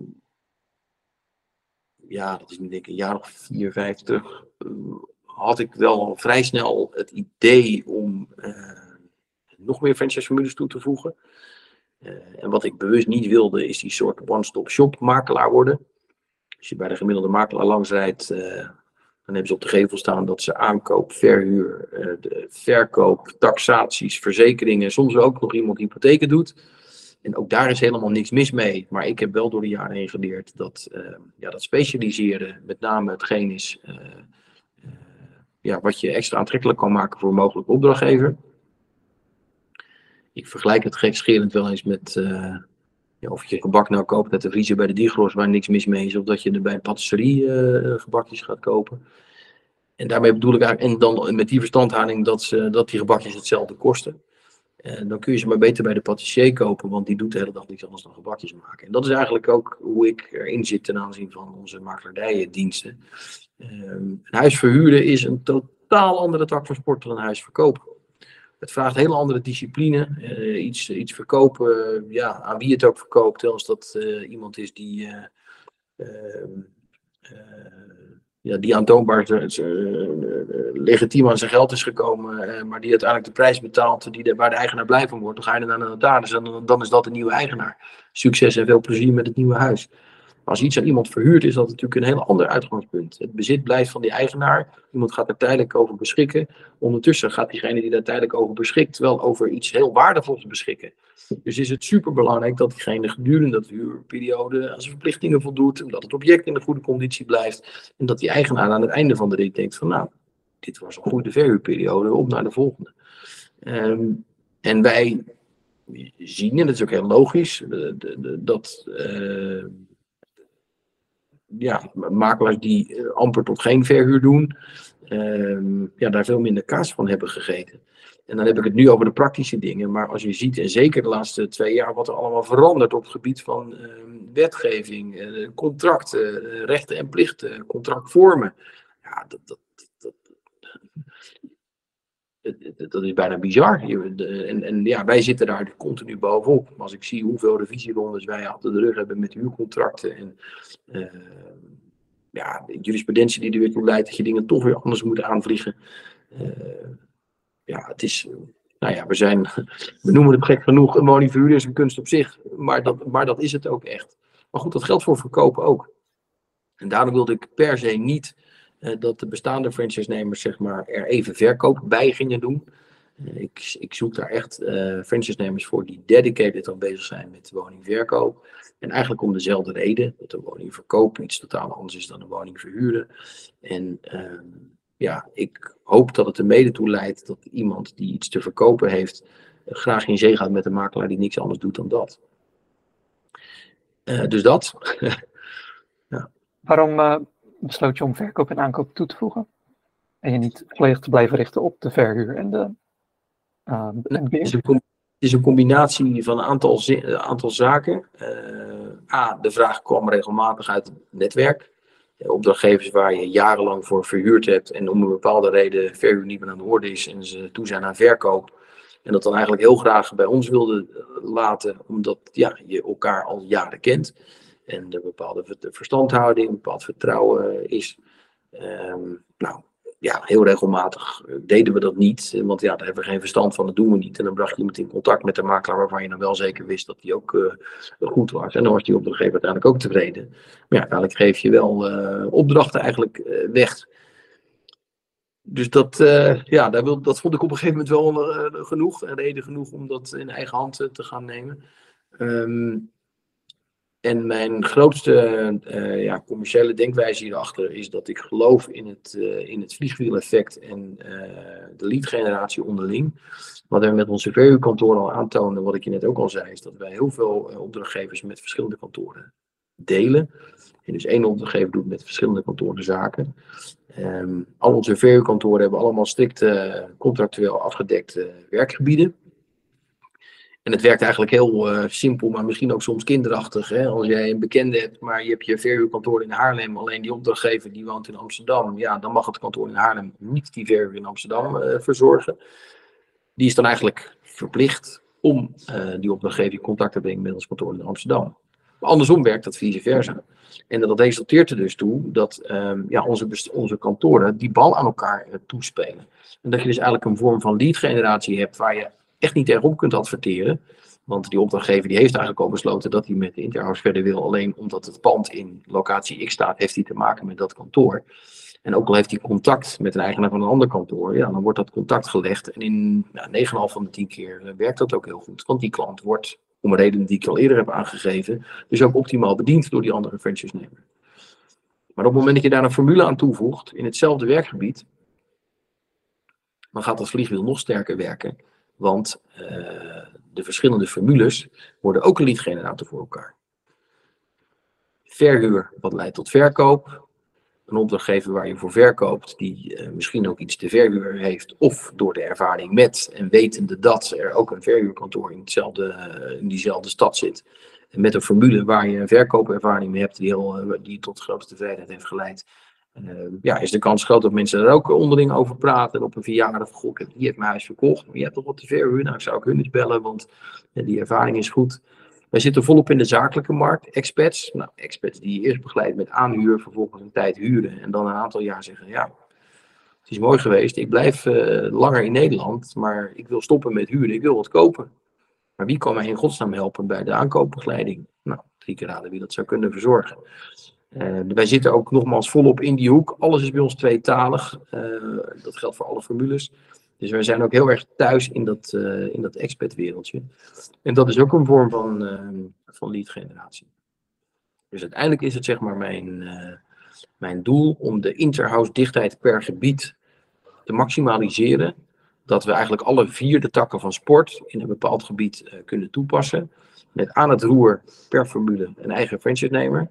ja, dat is nu denk ik een jaar of vier, vijf terug, had ik wel vrij snel het idee om uh, nog meer franchise-formules toe te voegen. Uh, en wat ik bewust niet wilde, is die soort one-stop-shop makelaar worden. Als je bij de gemiddelde makelaar langs rijdt, dan hebben ze op de gevel staan dat ze aankoop, verhuur, de verkoop, taxaties, verzekeringen, soms ook nog iemand hypotheken doet. En ook daar is helemaal niks mis mee. Maar ik heb wel door de jaren heen geleerd dat, ja, dat specialiseren met name hetgeen is ja, wat je extra aantrekkelijk kan maken voor een mogelijke opdrachtgever. Ik vergelijk het gekscherend wel eens met of je gebak nou koopt met de vriezer bij de Digros waar niks mis mee is, of dat je er bij een patisserie uh, gebakjes gaat kopen. En daarmee bedoel ik eigenlijk, en dan met die verstandhouding dat, ze, dat die gebakjes hetzelfde kosten. En dan kun je ze maar beter bij de patissier kopen, want die doet de hele dag niks anders dan gebakjes maken. En dat is eigenlijk ook hoe ik erin zit ten aanzien van onze makelaardijendiensten. Um, een huis verhuren is een totaal andere tak van sport dan een huis verkopen. Het vraagt hele andere discipline. Uh, iets, iets verkopen, ja, aan wie het ook verkoopt. Als dat uh, iemand is die, uh, ja, die aantoonbaar legitiem aan zijn geld is gekomen, maar die uiteindelijk de prijs betaalt die de, waar de eigenaar blij van wordt. Dan ga je naar de notaris en dan, dan is dat de nieuwe eigenaar. Succes en veel plezier met het nieuwe huis als iets aan iemand verhuurd is, dat natuurlijk een heel ander uitgangspunt. Het bezit blijft van die eigenaar. Iemand gaat er tijdelijk over beschikken. Ondertussen gaat diegene die daar tijdelijk over beschikt, wel over iets heel waardevols beschikken. Dus is het superbelangrijk dat diegene gedurende dat huurperiode aan zijn verplichtingen voldoet. En dat het object in de goede conditie blijft. En dat die eigenaar aan het einde van de rit denkt van nou, dit was een goede verhuurperiode, op naar de volgende. Um, en wij zien, en dat is ook heel logisch, dat. Uh, ja, makelaars die uh, amper tot geen verhuur doen, uh, ja, daar veel minder kaas van hebben gegeten. En dan heb ik het nu over de praktische dingen. Maar als je ziet, en zeker de laatste twee jaar, wat er allemaal verandert op het gebied van uh, wetgeving, uh, contracten, uh, rechten en plichten, contractvormen. Ja, dat, dat, dat, is bijna bizar. En, en ja, wij zitten daar continu bovenop. Als ik zie hoeveel revisierondes wij achter de rug hebben met huurcontracten en uh, ja, de jurisprudentie die er weer toe leidt dat je dingen toch weer anders moet aanvliegen. Uh, ja, het is, nou ja, we zijn, we noemen het gek genoeg, een woningverhuur is een kunst op zich. Maar dat, maar dat is het ook echt. Maar goed, dat geldt voor verkopen ook. En daarom wilde ik per se niet dat de bestaande franchise-nemers zeg maar, er even verkoop bij gingen doen. Uh, ik, ik, zoek daar echt uh, franchise-nemers voor die dedicated al bezig zijn met woningverkoop. En eigenlijk om dezelfde reden, dat de woningverkoop iets totaal anders is dan een woning verhuren. En ehm, ja, ik hoop dat het er mede toe leidt dat iemand die iets te verkopen heeft, graag in zee gaat met een makelaar die niks anders doet dan dat. dus dat. ja. Waarom besloot je om verkoop en aankoop toe te voegen. En je niet volledig te blijven richten op de verhuur en de. Uh, het, is een, het is een combinatie van een aantal, aantal zaken. Uh, A, de vraag kwam regelmatig uit het netwerk. Opdrachtgevers waar je jarenlang voor verhuurd hebt en om een bepaalde reden verhuur niet meer aan de orde is en ze toe zijn aan verkoop. En dat dan eigenlijk heel graag bij ons wilden laten, omdat ja, je elkaar al jaren kent en er bepaalde verstandhouding, een bepaald vertrouwen is. Ehm, nou, ja, heel regelmatig deden we dat niet, want ja, daar hebben we geen verstand van, dat doen we niet. En dan bracht je iemand in contact met de makelaar waarvan je dan wel zeker wist dat die ook uh, goed was. En dan was die opdrachtgever uiteindelijk ook tevreden. Maar ja, uiteindelijk geef je wel opdrachten eigenlijk weg. Dus dat, ja, daar wil, dat vond ik op een gegeven moment wel genoeg, en reden genoeg om dat in eigen hand te gaan nemen. Um, en mijn grootste uh, ja, commerciële denkwijze hierachter is dat ik geloof in het, uh, in het vliegwiel-effect en uh, de lead-generatie onderling. Wat we met onze verhuurkantoren al aantonen, wat ik je net ook al zei, is dat wij heel veel opdrachtgevers met verschillende kantoren delen. En dus één opdrachtgever doet met verschillende kantoren zaken. Um, al onze verhuurkantoren hebben allemaal strikte contractueel afgedekte werkgebieden. En het werkt eigenlijk heel uh, simpel, maar misschien ook soms kinderachtig. Hè? Als jij een bekende hebt, maar je hebt je verhuurkantoor in Haarlem, alleen die opdrachtgever die woont in Amsterdam, ja, dan mag het kantoor in Haarlem niet die verhuur in Amsterdam uh, verzorgen. Die is dan eigenlijk verplicht om uh, die opdrachtgever in contact te brengen met ons kantoor in Amsterdam. Maar andersom werkt dat vice versa. En dat resulteert er dus toe dat um, ja, onze, onze kantoren die bal aan elkaar toespelen. En dat je dus eigenlijk een vorm van lead generatie hebt waar je echt niet erop kunt adverteren. Want die opdrachtgever die heeft eigenlijk al besloten dat hij met de Interhouse verder wil. Alleen omdat het pand in locatie X staat, heeft hij te maken met dat kantoor. En ook al heeft hij contact met een eigenaar van een ander kantoor, ja, dan wordt dat contact gelegd. En in nou, 9,5 van de 10 keer eh, werkt dat ook heel goed. Want die klant wordt, om een reden die ik al eerder heb aangegeven, dus ook optimaal bediend door die andere franchise-nemer. Maar op het moment dat je daar een formule aan toevoegt in hetzelfde werkgebied, dan gaat dat vliegwiel nog sterker werken. Want uh, de verschillende formules worden ook een lead-generator voor elkaar. Verhuur, wat leidt tot verkoop. Een opdrachtgever waar je voor verkoopt, die uh, misschien ook iets te verhuur heeft, of door de ervaring met en wetende dat er ook een verhuurkantoor in, hetzelfde, uh, in diezelfde stad zit. Met een formule waar je een verkoopervaring mee hebt, die, heel, die tot grote tevredenheid heeft geleid ja, is de kans groot dat mensen er ook onderling over praten. En op een verjaardag, goh, die heeft mijn huis verkocht, maar je hebt toch wat te verhuur. Nou, zou ik hun eens bellen, want die ervaring is goed. Wij zitten volop in de zakelijke markt, expats. Nou, expats die je eerst begeleidt met aanhuur, vervolgens een tijd huren en dan een aantal jaar zeggen, ja, het is mooi geweest, ik blijf uh, langer in Nederland, maar ik wil stoppen met huren, ik wil wat kopen. Maar wie kan mij in godsnaam helpen bij de aankoopbegeleiding? Nou, drie keer raden wie dat zou kunnen verzorgen. Uh, wij zitten ook nogmaals volop in die hoek. Alles is bij ons tweetalig. Uh, dat geldt voor alle formules. Dus wij zijn ook heel erg thuis in dat, uh, in dat expat-wereldje. En dat is ook een vorm van, van lead generatie. Dus uiteindelijk is het zeg maar mijn, mijn doel om de interhouse dichtheid per gebied te maximaliseren. Dat we eigenlijk alle vier de takken van sport in een bepaald gebied kunnen toepassen. Met aan het roer per formule een eigen franchise-nemer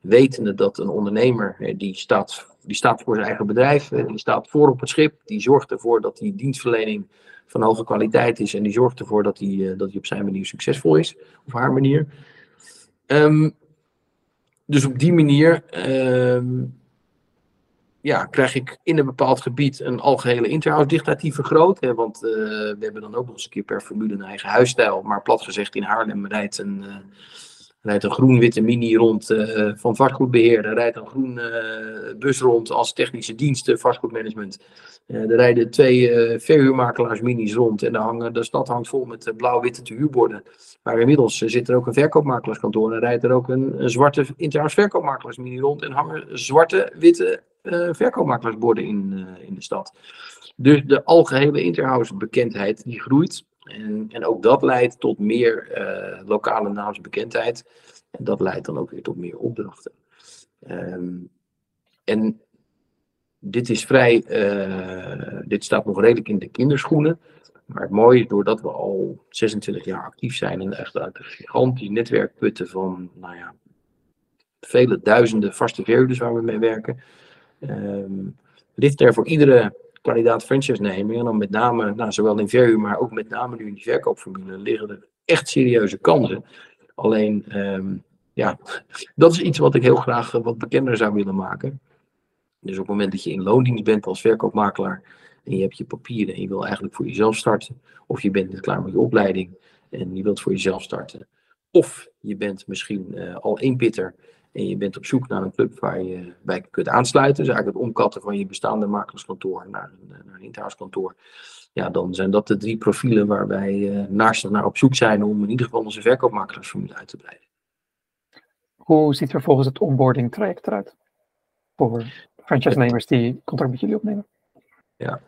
wetende dat een ondernemer, die staat, die staat voor zijn eigen bedrijf, die staat voor op het schip, die zorgt ervoor dat die dienstverlening van hoge kwaliteit is en die zorgt ervoor dat hij dat op zijn manier succesvol is, of haar manier. Um, dus op die manier um, ja, krijg ik in een bepaald gebied een algehele interhouse die vergroot. Hè, want uh, we hebben dan ook nog eens een keer per formule een eigen huisstijl. Maar plat gezegd, in Haarlem rijdt een, uh, rijdt een groen-witte mini rond van vastgoedbeheer. rijdt een groen bus rond als technische diensten vastgoedmanagement. er rijden twee verhuurmakelaars minis rond. En de, hangen, de stad hangt vol met blauw-witte huurborden. Maar inmiddels zit er ook een verkoopmakelaarskantoor. En rijdt er ook een, zwarte interhouse verkoopmakelaarsmini rond. En hangen zwarte, witte verkoopmakelaarsborden in, in de stad. Dus de algehele interhouse bekendheid die groeit. En, en ook dat leidt tot meer uh, lokale naamsbekendheid. En dat leidt dan ook weer tot meer opdrachten. Um, en dit is vrij, dit staat nog redelijk in de kinderschoenen. Maar het mooie doordat we al 26 jaar actief zijn en echt uit een gigantisch netwerk putten van, nou ja, vele duizenden vaste verhuurders waar we mee werken, Um, ligt er voor iedere kandidaat franchise-nemer, en dan met name, nou, zowel in verhuur, maar ook met name nu in die verkoopformule, liggen er echt serieuze kansen. Alleen, um, ja, dat is iets wat ik heel graag wat bekender zou willen maken. Dus op het moment dat je in loondienst bent als verkoopmakelaar en je hebt je papieren en je wil eigenlijk voor jezelf starten, of je bent klaar met je opleiding en je wilt voor jezelf starten, of je bent misschien uh, al inpitter en je bent op zoek naar een club waar je bij kunt aansluiten, dus eigenlijk het omkatten van je bestaande makelaarskantoor naar een, naar een internetkantoor, ja, dan zijn dat de drie profielen waar wij uh, naast naar op zoek zijn om in ieder geval onze verkoopmakelaarsformule uit te breiden. Hoe ziet er volgens het onboarding traject eruit voor franchise-nemers die contact met jullie opnemen? Ja,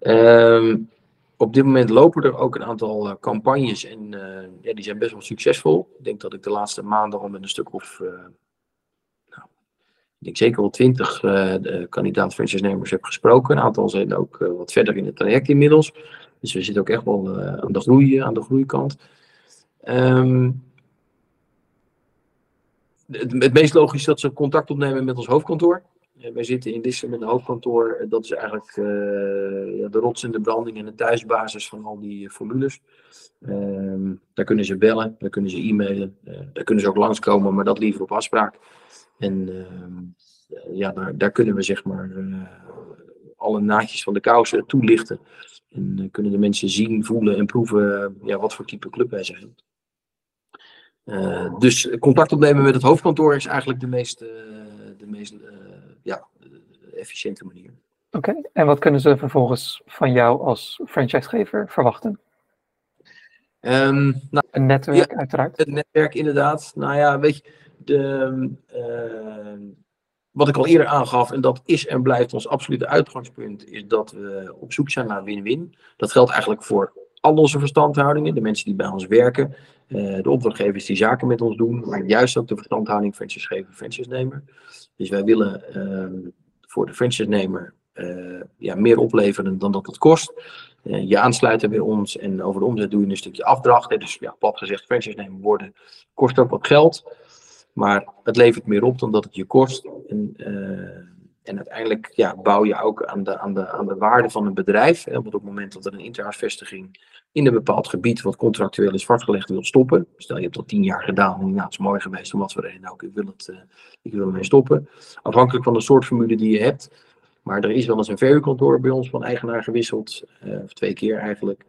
um, op dit moment lopen er ook een aantal uh, campagnes en uh, ja, die zijn best wel succesvol. Ik denk dat ik de laatste maanden al met een stuk of ik zeker wel twintig uh, kandidaat franchise-nemers heb gesproken. Een aantal zijn ook uh, wat verder in het traject inmiddels. Dus we zitten ook echt wel uh, aan, de groei, aan de groeikant. Um, het, meest logisch is dat ze contact opnemen met ons hoofdkantoor. wij zitten in Dissen met hoofdkantoor. Dat is eigenlijk de rots en de branding en de thuisbasis van al die formules. Um, daar kunnen ze bellen, daar kunnen ze e-mailen, daar kunnen ze ook langskomen, maar dat liever op afspraak. En uh, ja, daar, daar, kunnen we zeg maar uh, alle naadjes van de kousen toelichten. En uh, kunnen de mensen zien, voelen en proeven ja, wat voor type club wij zijn. dus contact opnemen met het hoofdkantoor is eigenlijk de meest, de meest ja, efficiënte manier. Oké, okay. en wat kunnen ze vervolgens van jou als franchisegever verwachten? Um, nou, een netwerk, ja, uiteraard. Het netwerk, inderdaad. Nou ja, weet je, de, uh, wat ik al eerder aangaf, en dat is en blijft ons absolute uitgangspunt, is dat we op zoek zijn naar win-win. Dat geldt eigenlijk voor al onze verstandhoudingen, de mensen die bij ons werken, uh, de opdrachtgevers die zaken met ons doen, maar juist ook de verstandhouding franchisegever, franchise-nemer. Dus wij willen uh, voor de franchise-nemer uh, ja, meer opleveren dan dat het kost. Je aansluiten bij ons en over de omzet doe je een stukje afdracht. Dus ja, plat gezegd, franchise-nemer worden kost ook wat geld. Maar het levert meer op dan dat het je kost. En, uh, en uiteindelijk ja, bouw je ook aan de, aan, de, aan de waarde van een bedrijf. Hè, want op het moment dat er een interhuisvestiging in een bepaald gebied, wat contractueel is vastgelegd, wil stoppen. Stel je hebt dat tien jaar gedaan nou, het is mooi geweest, om wat voor reden ook. Ik wil, het, uh, ik wil ermee stoppen. Afhankelijk van de soort formule die je hebt. Maar er is wel eens een verhuurkantoor bij ons van eigenaar gewisseld. Uh, of twee keer eigenlijk.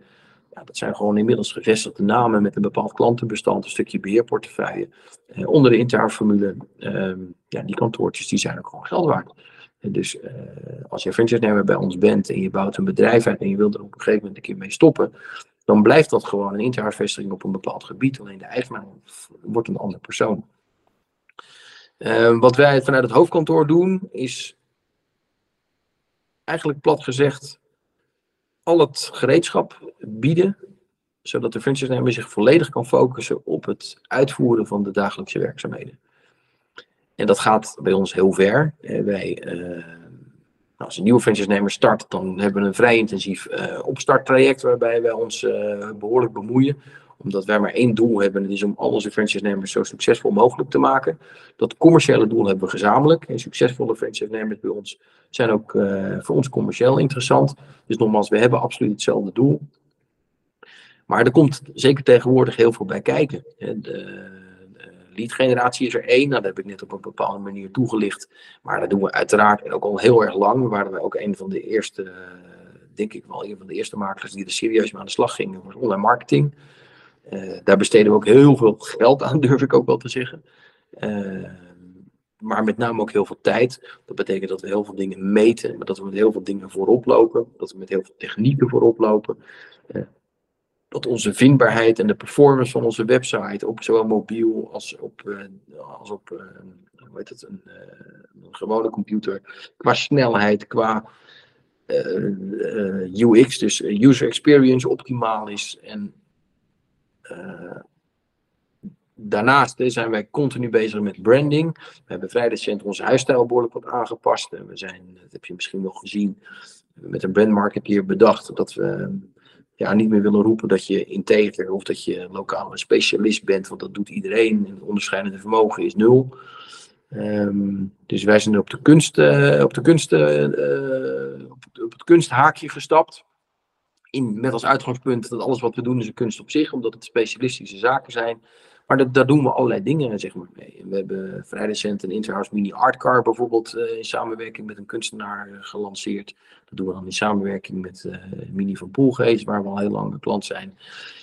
Ja, dat zijn gewoon inmiddels gevestigde namen met een bepaald klantenbestand, een stukje beheerportefeuille. Eh, onder de internetformule, uh, ja, die kantoortjes die zijn ook gewoon geld waard. En dus uh, als je franchise-nemer bij ons bent en je bouwt een bedrijf uit en je wilt er op een gegeven moment een keer mee stoppen, dan blijft dat gewoon een internetvestiging op een bepaald gebied. Alleen de eigenaar wordt een andere persoon. Uh, wat wij vanuit het hoofdkantoor doen, is eigenlijk plat gezegd al het gereedschap bieden, zodat de franchise-nemer zich volledig kan focussen op het uitvoeren van de dagelijkse werkzaamheden. En dat gaat bij ons heel ver. Wij, uh, als een nieuwe franchise-nemer start, dan hebben we een vrij intensief uh, opstarttraject waarbij wij ons behoorlijk bemoeien omdat wij maar één doel hebben, en dat is om al onze franchise-nemers zo succesvol mogelijk te maken. Dat commerciële doel hebben we gezamenlijk. En succesvolle franchise-nemers bij ons zijn ook uh, voor ons commercieel interessant. Dus nogmaals, we hebben absoluut hetzelfde doel. Maar er komt zeker tegenwoordig heel veel bij kijken. De, de lead generatie is er één. Nou, dat heb ik net op een bepaalde manier toegelicht. Maar dat doen we uiteraard en ook al heel erg lang. We waren ook een van de eerste, denk ik wel, een van de eerste makelaars die er serieus mee aan de slag gingen. Was online marketing. Daar besteden we ook heel veel geld aan, durf ik ook wel te zeggen maar met name ook heel veel tijd. Dat betekent dat we heel veel dingen meten, maar dat we met heel veel dingen voorop lopen, dat we met heel veel technieken voorop lopen. Eh, dat onze vindbaarheid en de performance van onze website op zowel mobiel als op, als op hoe heet het, een, een, gewone computer, qua snelheid, qua UX, dus user experience optimaal is. En Daarnaast zijn wij continu bezig met branding. We hebben vrij recent onze huisstijl behoorlijk wat aangepast. En we zijn, dat heb je misschien nog gezien, met een brandmarketeer bedacht dat we ja, niet meer willen roepen dat je integer of dat je lokaal een specialist bent, want dat doet iedereen. Het onderscheidende vermogen is nul. Ehm, dus wij zijn op de kunst, uh, op, de kunst het, op, het, kunsthaakje gestapt. Met als uitgangspunt dat alles wat we doen is een kunst op zich, omdat het specialistische zaken zijn. Maar daar doen we allerlei dingen zeg maar, mee. We hebben vrij recent een Interhouse Mini Art Car bijvoorbeeld uh, in samenwerking met een kunstenaar uh, gelanceerd. Dat doen we dan in samenwerking met uh, Mini van Poelgeest, waar we al heel lang een klant zijn.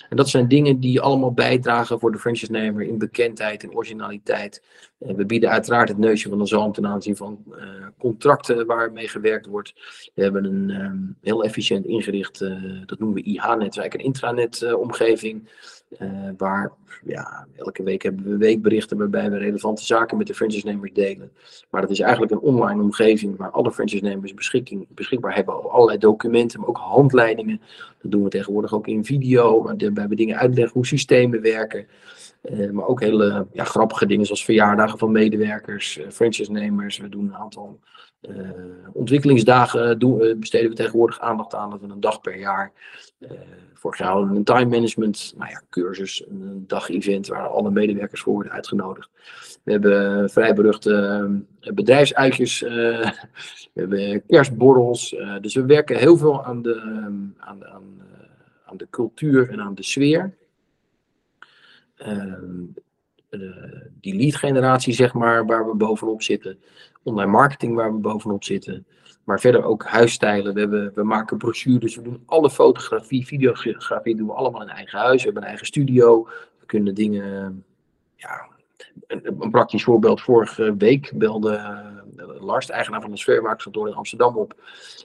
En dat zijn dingen die allemaal bijdragen voor de franchise-nemer in bekendheid en originaliteit. we bieden uiteraard het neusje van de zalm ten aanzien van contracten waarmee gewerkt wordt. We hebben een um, heel efficiënt ingericht, dat noemen we IH-netwerk, een intranet-omgeving. Uh, waar ja, elke week hebben we weekberichten waarbij we relevante zaken met de franchise-nemers delen. Maar dat is eigenlijk een online omgeving waar alle franchise-nemers beschikbaar hebben over allerlei documenten, maar ook handleidingen. Dat doen we tegenwoordig ook in video, waarbij we dingen uitleggen hoe systemen werken. Uh, maar ook hele ja, grappige dingen zoals verjaardagen van medewerkers, uh, franchise-nemers. We doen een aantal ontwikkelingsdagen doen, besteden we tegenwoordig aandacht aan. Dat we een dag per jaar Vorig jaar hadden we een time management nou ja, cursus, een dag-event waar alle medewerkers voor worden uitgenodigd. We hebben vrij beruchte uh, bedrijfsuitjes, uh, we hebben kerstborrels. Dus we werken heel veel aan de, aan, aan, aan, de cultuur en aan de sfeer. Ehm, die lead generatie, zeg maar, waar we bovenop zitten. Online marketing waar we bovenop zitten. Maar verder ook huisstijlen. We, hebben, we maken brochures. We doen alle fotografie, videografie doen we allemaal in eigen huis. We hebben een eigen studio. We kunnen dingen. Ja, een, een praktisch voorbeeld. Vorige week belde uh, Lars, de eigenaar van een sfeermakerskantoor in Amsterdam, op.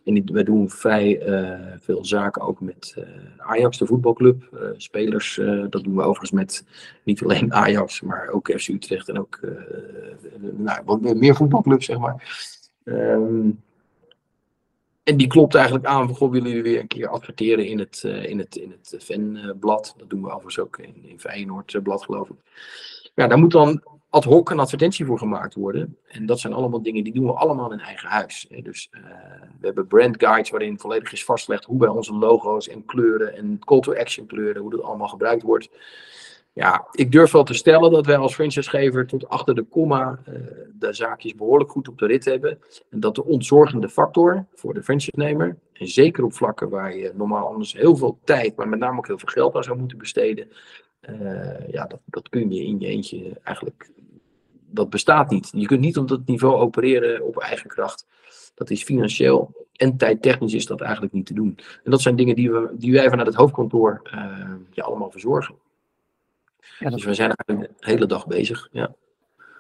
En we doen vrij uh, veel zaken ook met uh, Ajax, de voetbalclub. spelers, dat doen we overigens met niet alleen Ajax, maar ook FC Utrecht en ook nou, meer voetbalclubs, zeg maar. Um, en die klopt eigenlijk aan van, willen jullie weer een keer adverteren in het, uh, in het, in het fanblad. Dat doen we overigens ook in, in Feyenoord blad, geloof ik. Ja, daar moet dan ad hoc een advertentie voor gemaakt worden. En dat zijn allemaal dingen die doen we allemaal in eigen huis. Dus uh, we hebben brand guides waarin volledig is vastgelegd hoe bij onze logo's en kleuren en call to action kleuren, hoe dat allemaal gebruikt wordt. Ja, ik durf wel te stellen dat wij als franchisegever tot achter de komma uh, de zaakjes behoorlijk goed op de rit hebben. En dat de ontzorgende factor voor de franchise-nemer, en zeker op vlakken waar je normaal anders heel veel tijd, maar met name ook heel veel geld aan zou moeten besteden, uh, ja, dat, dat kun je in je eentje eigenlijk, dat bestaat niet. Je kunt niet op dat niveau opereren op eigen kracht. Dat is financieel en tijdtechnisch is dat eigenlijk niet te doen. En dat zijn dingen die, we, die wij vanuit het hoofdkantoor uh, allemaal verzorgen. Ja, dus we zijn eigenlijk de hele dag bezig. Ja,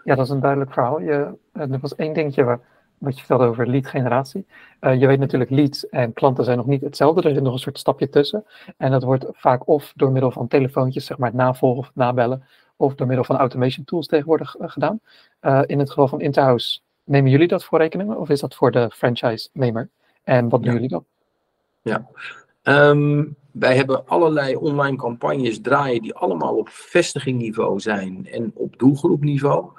ja dat is een duidelijk verhaal. Je, eh, er was één dingetje waar, wat je vertelde over lead generatie. Uh, je weet natuurlijk, leads en klanten zijn nog niet hetzelfde. Er zit nog een soort stapje tussen. En dat wordt vaak of door middel van telefoontjes, zeg maar het navolgen of nabellen, of door middel van automation tools tegenwoordig uh, gedaan. Uh, in het geval van Interhouse, nemen jullie dat voor rekening of is dat voor de franchise-nemer? En wat doen jullie dan? Ja, um, wij hebben allerlei online campagnes draaien die allemaal op vestigingniveau zijn en op doelgroepniveau.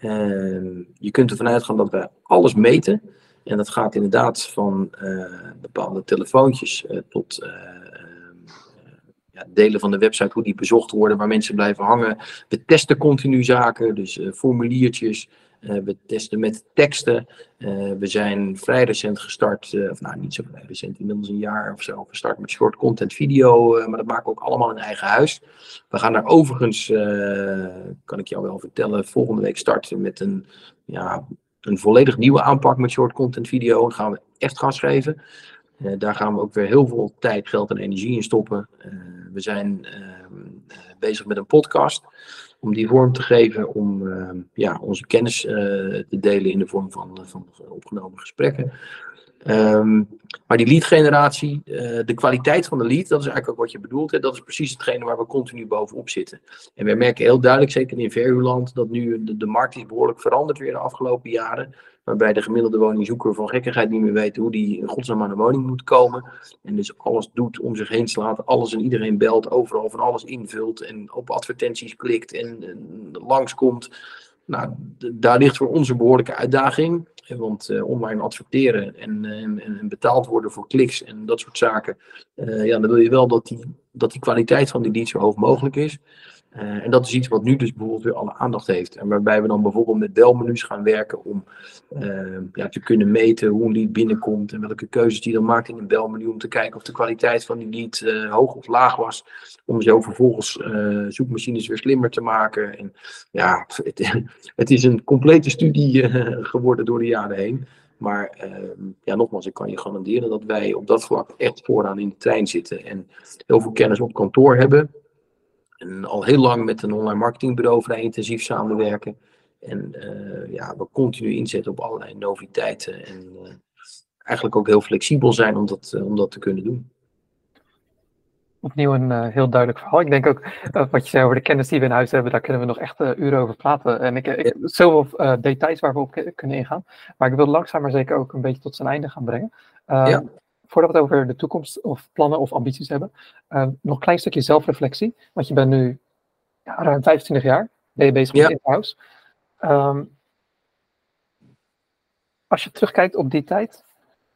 Uh, je kunt ervan uitgaan dat wij alles meten. En dat gaat inderdaad van uh, bepaalde telefoontjes uh, tot uh, ja, delen van de website, hoe die bezocht worden, waar mensen blijven hangen. We testen continu zaken, dus formuliertjes. We testen met teksten. we zijn vrij recent gestart, of nou niet zo vrij recent, inmiddels een jaar of zo, gestart met short content video. maar dat maken we ook allemaal in eigen huis. We gaan daar overigens, kan ik jou wel vertellen, volgende week starten met een, ja, een volledig nieuwe aanpak met short content video. Dan gaan we echt gas geven. daar gaan we ook weer heel veel tijd, geld en energie in stoppen. we zijn ehm, bezig met een podcast om die vorm te geven, om uh, ja, onze kennis uh, te delen in de vorm van, van opgenomen gesprekken. Um, maar die lead generatie, uh, de kwaliteit van de lead, dat is eigenlijk ook wat je bedoelt. Hè? Dat is precies hetgene waar we continu bovenop zitten. En we merken heel duidelijk, zeker in Verhuurland, dat nu de, de markt is behoorlijk veranderd weer de afgelopen jaren. Waarbij de gemiddelde woningzoeker van gekkigheid niet meer weet hoe die in godsnaam aan de woning moet komen. En dus alles doet om zich heen slaat, alles en iedereen belt, overal van alles invult en op advertenties klikt en, en langskomt. Nou, daar ligt voor onze behoorlijke uitdaging. Want uh, online adverteren en, en, en, betaald worden voor kliks en dat soort zaken. Uh, ja, dan wil je wel dat die, dat die kwaliteit van die dienst zo hoog mogelijk is. Uh, en dat is iets wat nu dus bijvoorbeeld weer alle aandacht heeft. En waarbij we dan bijvoorbeeld met belmenu's gaan werken om uh, ja, te kunnen meten hoe een lead binnenkomt en welke keuzes die dan maakt in een belmenu om te kijken of de kwaliteit van die lead uh, hoog of laag was. Om zo vervolgens zoekmachines weer slimmer te maken. En ja, het, het is een complete studie geworden door de jaren heen. Maar ehm, ja, nogmaals, ik kan je garanderen dat wij op dat vlak echt vooraan in de trein zitten en heel veel kennis op kantoor hebben. En al heel lang met een online marketingbureau vrij intensief samenwerken. En uh, ja, we continu inzetten op allerlei noviteiten. En uh, eigenlijk ook heel flexibel zijn om dat, uh, om dat te kunnen doen. Opnieuw een heel duidelijk verhaal. Ik denk ook wat je zei over de kennis die we in huis hebben, daar kunnen we nog echt uren over praten. En ik, ik zoveel details waar we op kunnen ingaan. Maar ik wil langzaam maar zeker ook een beetje tot zijn einde gaan brengen. ja voordat we het over de toekomst of plannen of ambities hebben, uh, nog een klein stukje zelfreflectie. Want je bent nu ja, ruim 25 jaar, ben je bezig met in-house. Um, als je terugkijkt op die tijd,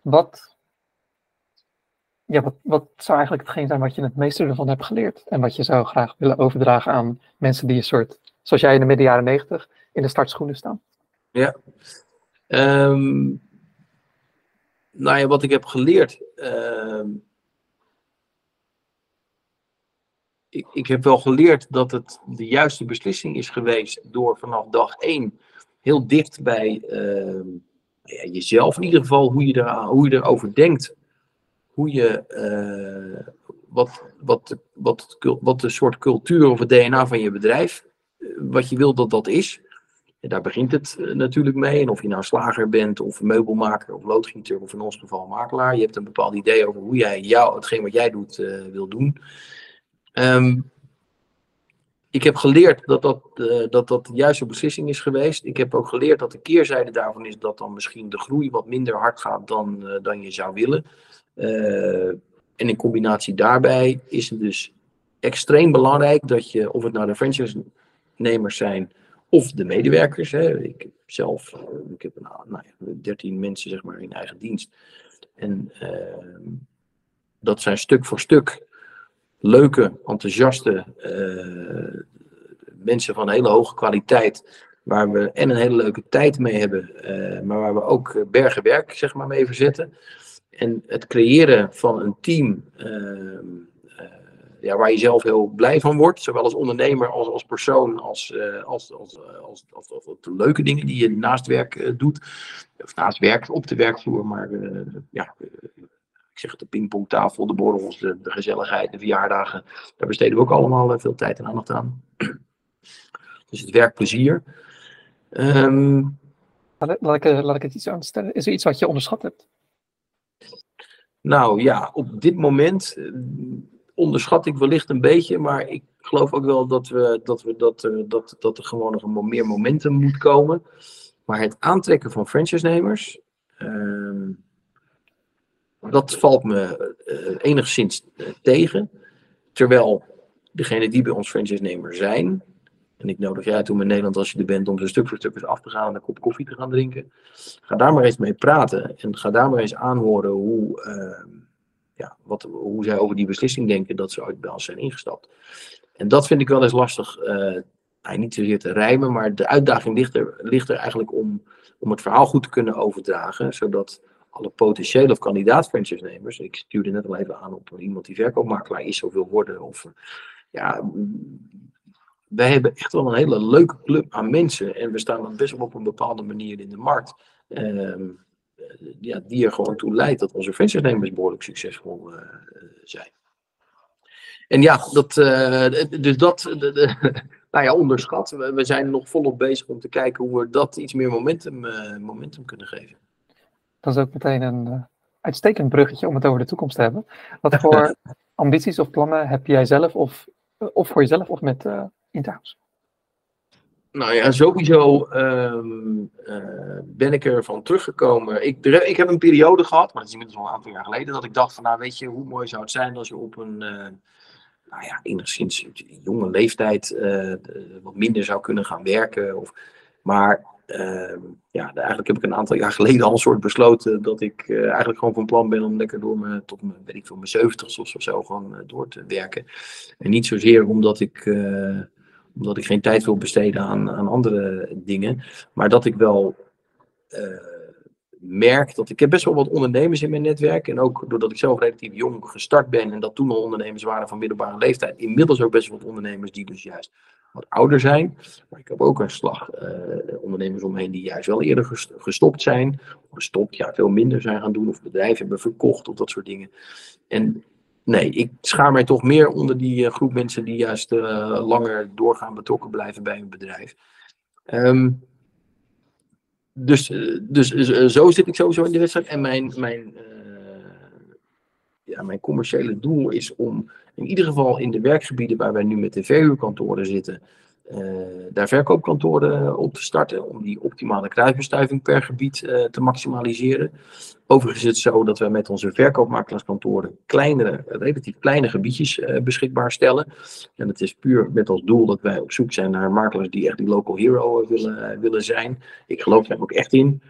wat, ja, wat, zou eigenlijk hetgeen zijn wat je het meeste ervan hebt geleerd? En wat je zou graag willen overdragen aan mensen die een soort, zoals jij in de midden jaren 90, in de startschoenen staan? Ja. Um, nou ja, wat ik heb geleerd. Uh, ik, ik heb wel geleerd dat het de juiste beslissing is geweest door vanaf dag één heel dicht bij uh, ja, jezelf in ieder geval, hoe je, er, hoe je erover denkt. Hoe je, uh, wat, wat, wat, wat de soort cultuur of het DNA van je bedrijf, eh, wat je wil dat dat is. En daar begint het eh, natuurlijk mee. En of je nou slager bent, of meubelmaker, of loodgieter, of in ons geval makelaar. Je hebt een bepaald idee over hoe jij jou, hetgeen wat jij doet, uh, wil doen. Um, ik heb geleerd dat dat, dat dat de juiste beslissing is geweest. Ik heb ook geleerd dat de keerzijde daarvan is dat dan misschien de groei wat minder hard gaat dan, dan je zou willen. Uh, en in combinatie daarbij is het dus extreem belangrijk dat je, of het nou de franchise-nemers zijn of de medewerkers. Hè. Ik heb zelf eh, ik heb nou, nou ja, 13 mensen zeg maar, in eigen dienst. En uh, dat zijn stuk voor stuk leuke, enthousiaste uh, mensen van hele hoge kwaliteit. Waar we en een hele leuke tijd mee hebben, maar waar we ook bergen werk zeg maar, mee verzetten. En het creëren van een team ehm, ja, waar je zelf heel blij van wordt. Zowel als ondernemer als als persoon, als, uh, als, als, als, als, de leuke dingen die je naast werk doet. Of naast werk, op de werkvloer. Maar ja, ik zeg het, de pingpongtafel, de borrels, de, gezelligheid, de verjaardagen. Daar besteden we ook allemaal veel tijd en aandacht aan. dus het werkplezier. Um, laat, ik, laat ik het iets aanstellen. Is er iets wat je onderschat hebt? Nou ja, op dit moment onderschat ik wellicht een beetje, maar ik geloof ook wel dat, we, dat, we, dat, uh, dat, dat er gewoon nog meer momentum moet komen. Maar het aantrekken van franchise-nemers, uh, dat valt me uh, enigszins eh, tegen. Terwijl degene die bij ons franchise-nemer zijn, en ik nodig jij toe in Nederland als je er bent om ze stuk voor stuk eens af te gaan en een kop koffie te gaan drinken. Ga daar maar eens mee praten en ga daar maar eens aanhoren hoe ehm, ja, wat, hoe zij over die beslissing denken dat ze ooit bij ons zijn ingestapt. En dat vind ik wel eens lastig uh, nou, niet zozeer te rijmen, maar de uitdaging ligt er, ligt er eigenlijk om, om het verhaal goed te kunnen overdragen, zodat alle potentiële of kandidaat franchise-nemers, ik stuurde net al even aan op iemand die verkoopmakelaar is of wil worden, of ja, wij hebben echt wel een hele leuke club aan mensen en we staan dan best wel op een bepaalde manier in de markt. Ehm, ja, die er gewoon toe leidt dat onze franchise-nemers behoorlijk succesvol uh, zijn. En ja, dat, uh, dus dat, de, de, nou ja, onderschat. We, we, zijn nog volop bezig om te kijken hoe we dat iets meer momentum, momentum kunnen geven. Dat is ook meteen een uitstekend bruggetje om het over de toekomst te hebben. Wat voor ambities of plannen heb jij zelf of, of voor jezelf of met uh, Interhouse? Nou ja, sowieso um, uh, ben ik ervan teruggekomen. Ik, ik heb een periode gehad, maar dat is inmiddels al een aantal jaar geleden, dat ik dacht van nou weet je, hoe mooi zou het zijn als je op een uh, nou ja, enigszins jonge leeftijd uh, wat minder zou kunnen gaan werken. Of, maar ehm, ja, eigenlijk heb ik een aantal jaar geleden al een soort besloten dat ik eigenlijk gewoon van plan ben om lekker door me, tot mijn, weet ik veel, mijn 70 of zo gewoon door te werken. En niet zozeer omdat ik omdat ik geen tijd wil besteden aan, aan andere dingen. Maar dat ik wel uh, merk dat ik heb best wel wat ondernemers in mijn netwerk. En ook doordat ik zelf relatief jong gestart ben en dat toen al ondernemers waren van middelbare leeftijd. Inmiddels ook best wel wat ondernemers die dus juist wat ouder zijn. Maar ik heb ook een slag uh, ondernemers omheen die juist wel eerder gestopt zijn. Of gestopt, ja, veel minder zijn gaan doen. Of bedrijven hebben verkocht of dat soort dingen. En nee, ik schaar mij toch meer onder die uh, groep mensen die juist uh, langer doorgaan betrokken blijven bij een bedrijf. Um, dus, dus zo zit ik sowieso in de wedstrijd. En mijn, mijn, ja, mijn commerciële doel is om in ieder geval in de werkgebieden waar wij nu met de verhuurkantoren zitten, daar verkoopkantoren op te starten. Om die optimale kruisbestuiving per gebied te maximaliseren. Overigens is het zo dat we met onze verkoopmakelaarskantoren kleinere, relatief kleine gebiedjes uh, beschikbaar stellen. En het is puur met als doel dat wij op zoek zijn naar makelaars die echt die local hero willen, willen zijn. Ik geloof daar ook echt in.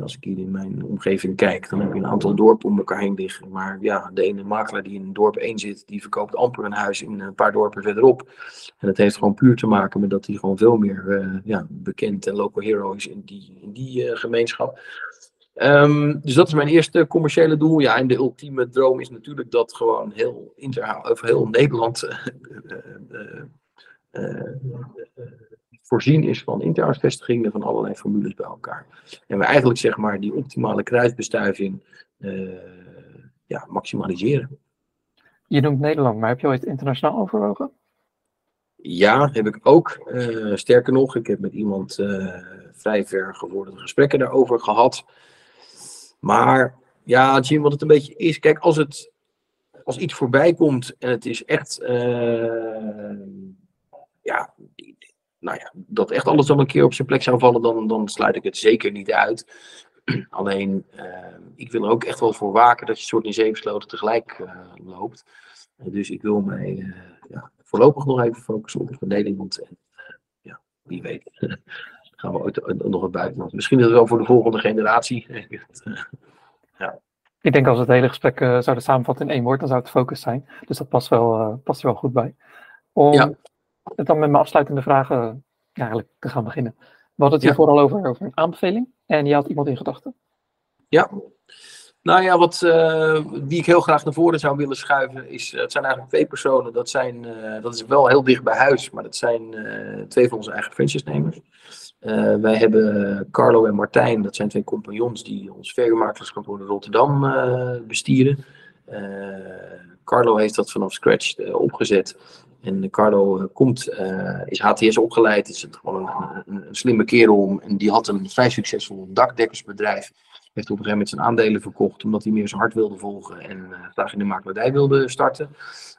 als ik hier in mijn omgeving kijk, dan heb je een aantal dorpen om elkaar heen liggen. Maar ja, de ene makelaar die in dorp 1 zit, die verkoopt amper een huis in een paar dorpen verderop. En dat heeft gewoon puur te maken met dat hij gewoon veel meer ja, bekend en local hero is in die, in die gemeenschap. Um, dus dat is mijn eerste commerciële doel. Ja, en de ultieme droom is natuurlijk dat gewoon heel, of heel Nederland uh, uh, uh, voorzien is van interhuisvestigingen van allerlei formules bij elkaar. En we eigenlijk zeg maar die optimale kruisbestuiving ja, maximaliseren. Je noemt Nederland, maar heb je ooit internationaal overwogen? Ja, heb ik ook. sterker nog, ik heb met iemand vrij ver geworden gesprekken daarover gehad. Maar ja, Jim, wat het een beetje is. Kijk, als, het, als iets voorbij komt en het is echt. Uh, ja, nou ja, dat echt alles dan een keer op zijn plek zou vallen, dan, dan sluit ik het zeker niet uit. Alleen, uh, ik wil er ook echt wel voor waken dat je soort in zeven sloten tegelijk uh, loopt. dus ik wil mij ja, voorlopig nog even focussen op Nederland. En ja, wie weet gaan we ooit nog een buitenland. Misschien is het wel voor de volgende generatie. ja. Ik denk als we het hele gesprek uh, zouden samenvatten in één woord, dan zou het focus zijn. Dus dat past, wel, uh, past er wel goed bij. Om ja. het dan met mijn afsluitende vragen eigenlijk te gaan beginnen. We hadden het hier ja. vooral over, over een aanbeveling. En je had iemand in gedachten. Ja. Nou ja, wat, die ik heel graag naar voren zou willen schuiven, is, het zijn eigenlijk twee personen. Dat, zijn, dat is wel heel dicht bij huis, maar dat zijn twee van onze eigen franchise-nemers. Uh, wij hebben Carlo en Martijn, dat zijn twee compagnons die ons verhuurmakerskantoor in Rotterdam uh, bestieren. Carlo heeft dat vanaf scratch opgezet. En Carlo komt, is HTS opgeleid, is het gewoon een, een, een, slimme kerel. En die had een vrij succesvol dakdekkersbedrijf. Heeft op een gegeven moment zijn aandelen verkocht omdat hij meer zijn hart wilde volgen en graag in de makelaardij wilde starten.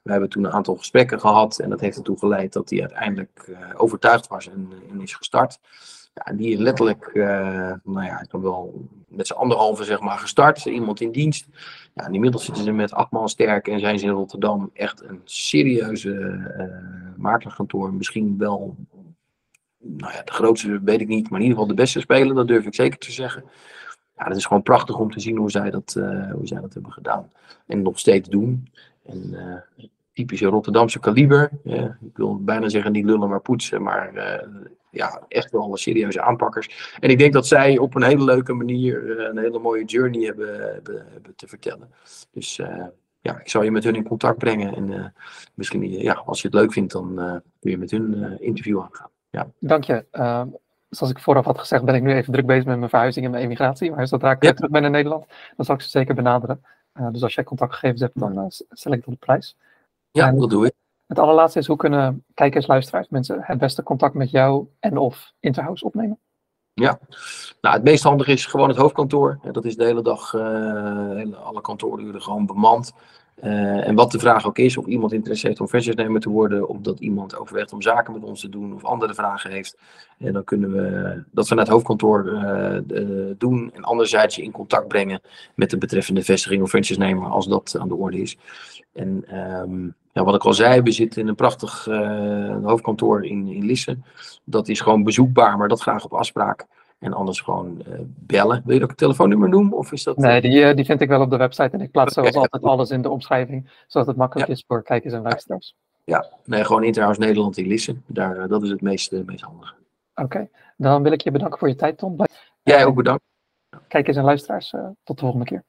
We hebben toen een aantal gesprekken gehad en dat heeft ertoe geleid dat hij uiteindelijk overtuigd was en, en is gestart. Ja, die is letterlijk, nou ja, ik heb wel met z'n anderhalve zeg maar gestart, iemand in dienst. Ja, inmiddels zitten ze met acht man sterk en zijn ze in Rotterdam echt een serieuze uh, makelaarkantoor. Misschien wel, nou ja, de grootste weet ik niet, maar in ieder geval de beste speler, dat durf ik zeker te zeggen. Ja, dat is gewoon prachtig om te zien hoe zij dat, uh, hoe zij dat hebben gedaan. En nog steeds doen. En typische Rotterdamse kaliber. ik wil bijna zeggen niet lullen maar poetsen, maar ja, echt wel serieuze aanpakkers. En ik denk dat zij op een hele leuke manier een hele mooie journey hebben, hebben, te vertellen. Dus ja, ik zal je met hun in contact brengen. En misschien, ja, als je het leuk vindt, dan kun je met hun interview aangaan. Ja. Dank je. Zoals ik vooraf had gezegd, ben ik nu even druk bezig met mijn verhuizing en mijn emigratie. Maar zodra ik terug ben in Nederland, dan zal ik ze zeker benaderen. Uh, dus als jij contactgegevens hebt, dan uh, ik dat op prijs. Ja, en dat doe ik. Het allerlaatste is, hoe kunnen kijkers, luisteraars, mensen het beste contact met jou en of Interhouse opnemen? Ja, nou, het meest handig is gewoon het hoofdkantoor. Dat is de hele dag, uh, alle kantooruren gewoon bemand. Uh, en wat de vraag ook is, of iemand interesse heeft om franchise-nemer te worden, of dat iemand overweegt om zaken met ons te doen, of andere vragen heeft, en dan kunnen we dat vanuit het hoofdkantoor doen. En anderzijds je in contact brengen met de betreffende vestiging of franchise-nemer, als dat aan de orde is. En um, ja, wat ik al zei, we zitten in een prachtig hoofdkantoor in, in Lisse. Dat is gewoon bezoekbaar, maar dat graag op afspraak. En anders gewoon uh, bellen. Wil je ook een telefoonnummer noemen? Of is dat, nee, die, uh, die vind ik wel op de website. En ik plaats zoals altijd alles in de omschrijving. Zodat het makkelijk ja. is voor kijkers en luisteraars. Ja, nee, gewoon Interhouse Nederland in Lissen. Daar, dat is het meest, meest handige. Oké, okay. dan wil ik je bedanken voor je tijd, Tom. Jij ook bedankt. Kijkers en luisteraars, tot de volgende keer.